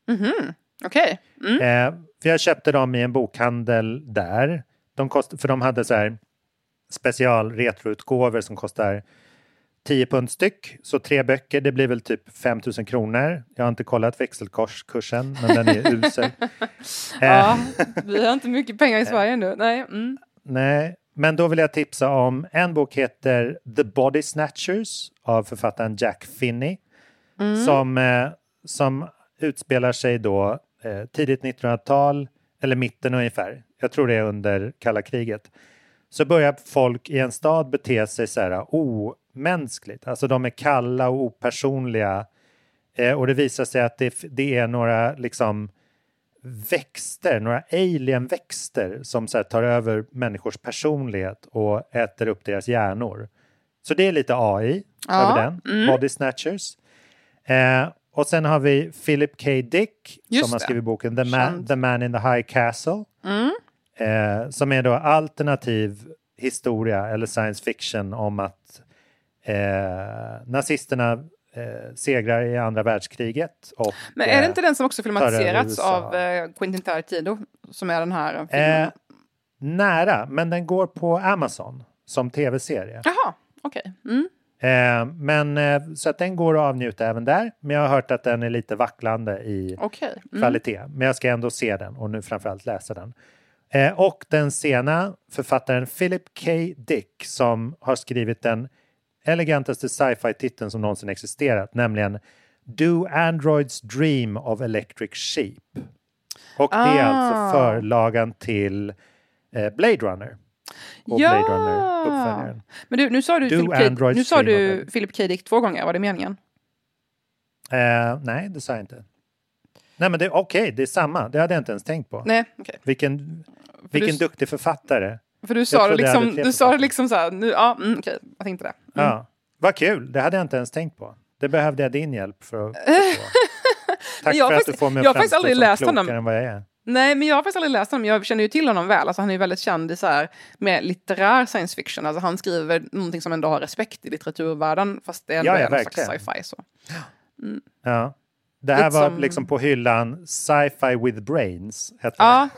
Mm -hmm. Okej. Okay. Mm. Eh, för jag köpte dem i en bokhandel där. De kost, för de hade så här special retroutgåvor som kostar 10 pund styck. Så tre böcker, det blir väl typ 5 000 kronor. Jag har inte kollat växelkurskursen, men den är usel. [laughs] ja, vi har inte mycket pengar i Sverige nu. Nej. Mm. Nej, men då vill jag tipsa om en bok heter The Body Snatchers av författaren Jack Finney. Mm. Som, eh, som utspelar sig då eh, tidigt 1900-tal, eller mitten ungefär. Jag tror det är under kalla kriget. Så börjar folk i en stad bete sig så här omänskligt. Alltså de är kalla och opersonliga. Eh, och det visar sig att det, det är några liksom växter, några alienväxter som så tar över människors personlighet och äter upp deras hjärnor. Så det är lite AI ja. över den, mm. Body Snatchers. Eh, och sen har vi Philip K. Dick Just som har skrivit boken The Man, The Man in the High Castle. Mm. Eh, som är då alternativ historia eller science fiction om att eh, nazisterna eh, segrar i andra världskriget. Och, Men är det inte den som också filmatiserats av eh, Quentin Tarantino? Som är den här filmen? Eh, nära, men den går på Amazon som tv-serie. Jaha, okej. Okay. Mm. Eh, men eh, så att den går att avnjuta även där. Men jag har hört att den är lite vacklande i okay. mm. kvalitet. Men jag ska ändå se den och nu framförallt läsa den. Eh, och den sena författaren Philip K. Dick som har skrivit den elegantaste sci-fi-titeln som någonsin existerat, nämligen Do Androids Dream of Electric Sheep. Och det är alltså ah. förlagan till eh, Blade Runner och ja! Blade Runner-uppföljaren. Men du, nu sa du, Philip K, nu sa du Philip K. Dick två gånger, var det meningen? Uh, nej, det sa jag inte. Nej, men det okej, okay, det är samma. Det hade jag inte ens tänkt på. Nej, okay. Vilken, vilken du, duktig författare. För du sa det liksom, du sa det liksom så här, nu, ja, mm, okej, jag tänkte det. Mm. Ja, vad kul, det hade jag inte ens tänkt på. Det behövde jag din hjälp för att förstå. [laughs] Tack för att du får mig att framstå som klokare än vad jag är. Nej, men jag har faktiskt aldrig läst honom. Jag känner ju till honom väl. Alltså, han är ju väldigt känd i så här, med litterär science fiction. Alltså, han skriver någonting som ändå har respekt i litteraturvärlden, fast det är ändå ja, ja, någon slags sci-fi. Så. Mm. Ja. Det här lite var som... liksom på hyllan Sci-Fi with Brains. Ja.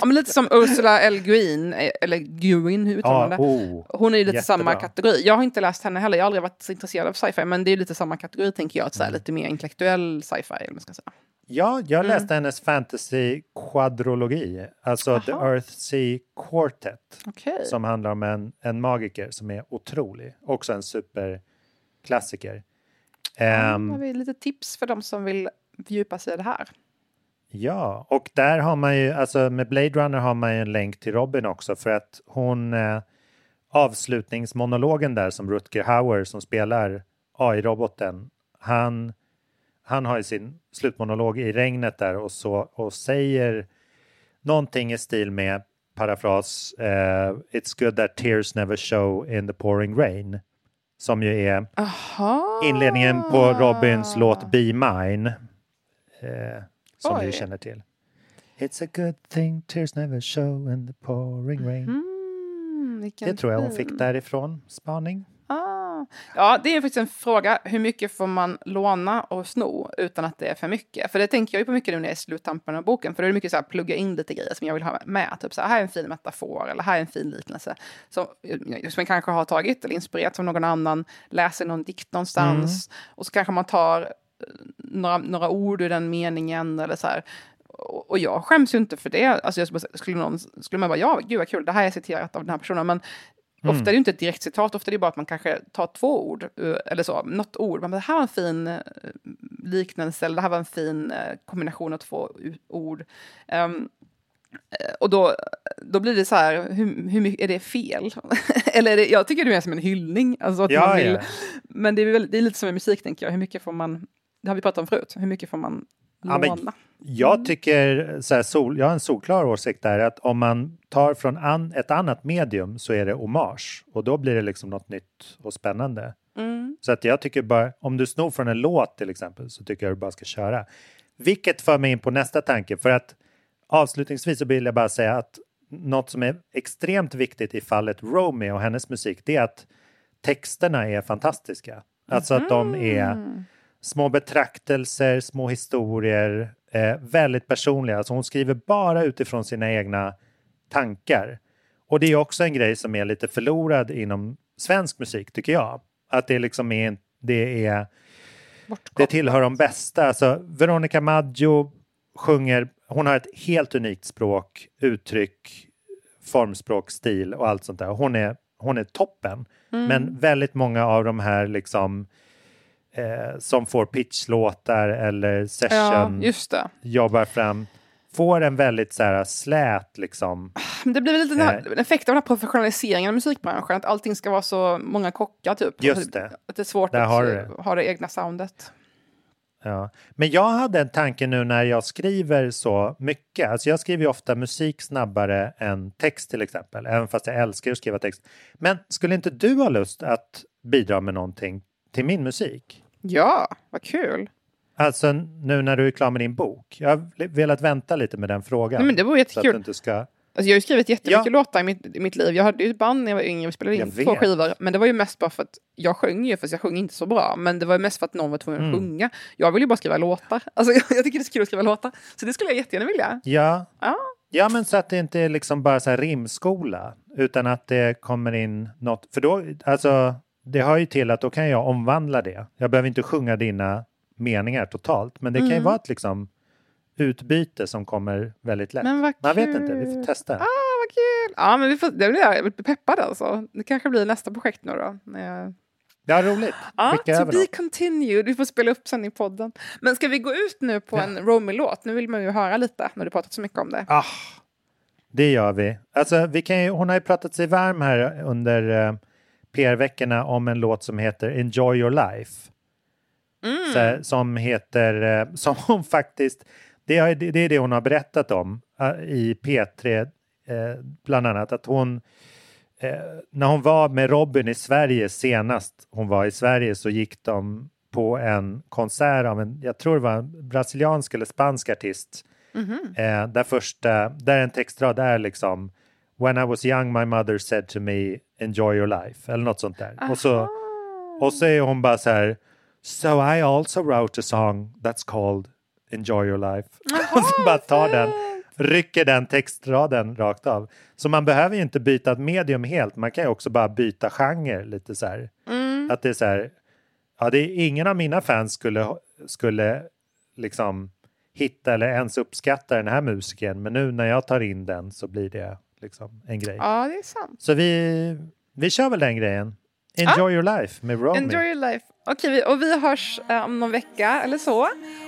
ja, men lite som Ursula L. Guin, eller Guin, hur uttalar det? Oh, Hon är ju lite jättebra. samma kategori. Jag har inte läst henne heller, jag har aldrig varit så intresserad av sci-fi, men det är lite samma kategori tänker jag, så här, mm. lite mer intellektuell sci-fi. Eller man ska säga. Ja, jag mm. läste mm. hennes fantasy-kvadrologi, alltså Aha. The Earth Sea Quartet, okay. som handlar om en, en magiker som är otrolig, också en superklassiker. Um, har vi lite tips för de som vill fördjupa sig i det här. Ja, och där har man ju, alltså med Blade Runner har man ju en länk till Robin också för att hon eh, avslutningsmonologen där som Rutger Hauer som spelar AI-roboten, han han har ju sin slutmonolog i regnet där och, så, och säger någonting i stil med parafras uh, It's good that tears never show in the pouring rain. Som ju är Aha. inledningen på Robins låt Be Mine. Uh, som Oj. du känner till. It's a good thing tears never show in the pouring rain. Mm, det tror jag hon fick därifrån, spaning. Ja, det är faktiskt en fråga. Hur mycket får man låna och sno utan att det är för mycket? För det tänker jag ju på mycket nu när jag är i sluttampen av boken. För då är det mycket så här, plugga in lite grejer som jag vill ha med. Typ så här, här är en fin metafor eller här är en fin liknelse. Som, som man kanske har tagit eller inspirerat från någon annan, läser någon dikt någonstans. Mm. Och så kanske man tar eh, några, några ord ur den meningen eller så här och, jag skäms ju inte för det. Alltså jag skulle, skulle, någon, skulle man bara, ja, gud vad kul, det här är citerat av den här personen. Men Mm. Ofta är det inte ett direkt citat, ofta är det bara att man kanske tar två ord, eh, eller så, något ord. Men det här var en fin eh, liknelse, eller det här var en fin eh, kombination av två ord. Um, och då, då blir det så här, hur, hur mycket, är det fel? [laughs] eller det, jag tycker det är som en hyllning. Alltså att ja, man vill, ja. Men det är, väl, det är lite som med musik, tänker jag. Hur mycket får man, det har vi pratat om förut, hur mycket får man? Ja, men, jag mm. tycker, så här, sol, jag har en solklar åsikt där, att om man tar från an, ett annat medium så är det hommage och då blir det liksom något nytt och spännande. Mm. Så att jag tycker bara, om du snor från en låt till exempel så tycker jag du bara ska köra. Vilket för mig in på nästa tanke, för att avslutningsvis så vill jag bara säga att något som är extremt viktigt i fallet Romy och hennes musik, det är att texterna är fantastiska. Alltså att de är mm. Små betraktelser, små historier, eh, väldigt personliga. Alltså hon skriver bara utifrån sina egna tankar. Och det är också en grej som är lite förlorad inom svensk musik, tycker jag. Att det liksom är, det är, det tillhör de bästa. Alltså, Veronica Maggio sjunger, hon har ett helt unikt språk, uttryck, formspråk, stil och allt sånt där. Hon är, hon är toppen. Mm. Men väldigt många av de här liksom eh, som får pitchlåtar eller session ja, jobbar fram får en väldigt så här, slät liksom. Det blir lite eh, en effekt av den här professionaliseringen av musikbranschen, att allting ska vara så många kockar typ. Just det. Att det är svårt Där att det. ha det egna soundet. Ja. Men jag hade en tanke nu när jag skriver så mycket. Alltså jag skriver ju ofta musik snabbare än text till exempel, även fast jag älskar att skriva text. Men skulle inte du ha lust att bidra med någonting till min musik? Ja, vad kul! Alltså nu när du är klar med din bok. Jag har velat vänta lite med den frågan. Nej, men det vore jättekul. inte ska... alltså, jag har ju skrivit jättemycket ja. låtar i mitt, i mitt liv. Jag hade ju ett band när jag var yngre, vi spelade in två skivor. Men det var ju mest bara för att jag sjöng ju, fast jag sjöng inte så bra. Men det var mest för att någon var tvungen att mm. sjunga. Jag vill ju bara skriva låtar. [laughs] Alltså, jag, jag tycker det är så kul att skriva låtar. Så det skulle jag jättegärna vilja. Ja. ja. Ja, men så att det inte är liksom bara så här rimskola, utan att det kommer in något. För då, alltså, det hör ju till att då kan jag omvandla det. Jag behöver inte sjunga dina meningar totalt, men det mm. kan ju mm. vara ett liksom utbyte som kommer väldigt lätt. Men vad Man vet inte, vi får testa. Ah, vad kul! Ja, men vi får, det blir jag peppad alltså. Det kanske blir nästa projekt nu då. Jag... Ja, roligt. Ja, Skicka to över be continued. Vi får spela upp sen i podden. Men ska vi gå ut nu på ja. en Romy-låt? Nu vill man ju höra lite när du pratat så mycket om det. Ah, det gör vi. Alltså, vi kan ju, hon har ju pratat sig varm här under uh, PR-veckorna om en låt som heter Enjoy your life. Mm. Så, som heter, eh, [laughs] som hon faktiskt, det är, det är det hon har berättat om uh, i P3 uh, bland annat, att hon när hon var med Robin i Sverige senast hon var i Sverige så gick de på en konsert av en, jag tror det var en brasiliansk eller spansk artist. Mm -hmm. där första, där en textrad är liksom When I was young my mother said to me enjoy your life eller något sånt där. Och så, och så är hon bara så här So I also wrote a song that's called Enjoy your life. [laughs] och så bara tar den, rycker den textraden rakt av. Så man behöver ju inte byta ett medium helt, man kan ju också bara byta genre lite så här. Mm. Att det är så här, ja det är ingen av mina fans skulle, skulle liksom hitta eller ens uppskatta den här musiken, men nu när jag tar in den så blir det liksom en grej. Ja, det är sant. Så vi, vi kör väl den grejen. Enjoy ah, your life med Romy. Enjoy your life. Okej, och vi hörs eh, om någon vecka eller så.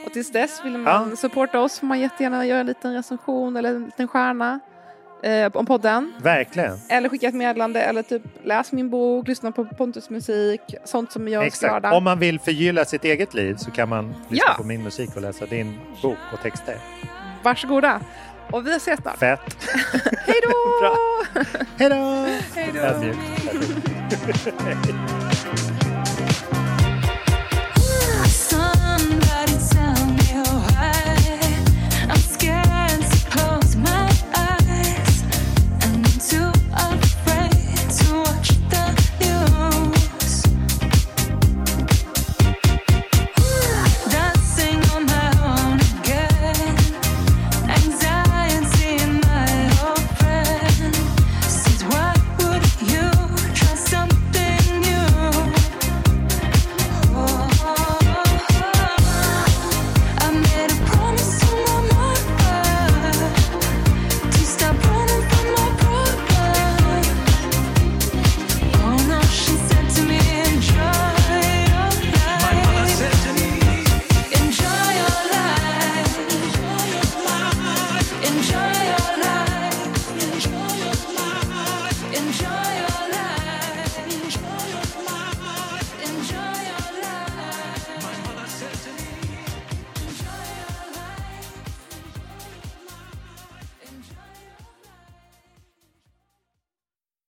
Och tills dess vill man ja. supporta oss får man jättegärna göra en liten recension eller en liten stjärna eh, om podden. Verkligen. Eller skicka ett meddelande eller typ läs min bok, lyssna på Pontus musik, sånt som gör oss glada. Om man vill förgylla sitt eget liv så kan man lyssna ja. på min musik och läsa din bok och texter. Varsågoda. Och vi ses snart. Fett. [laughs] [laughs] Hej då! Hej då! Hej då! [laughs]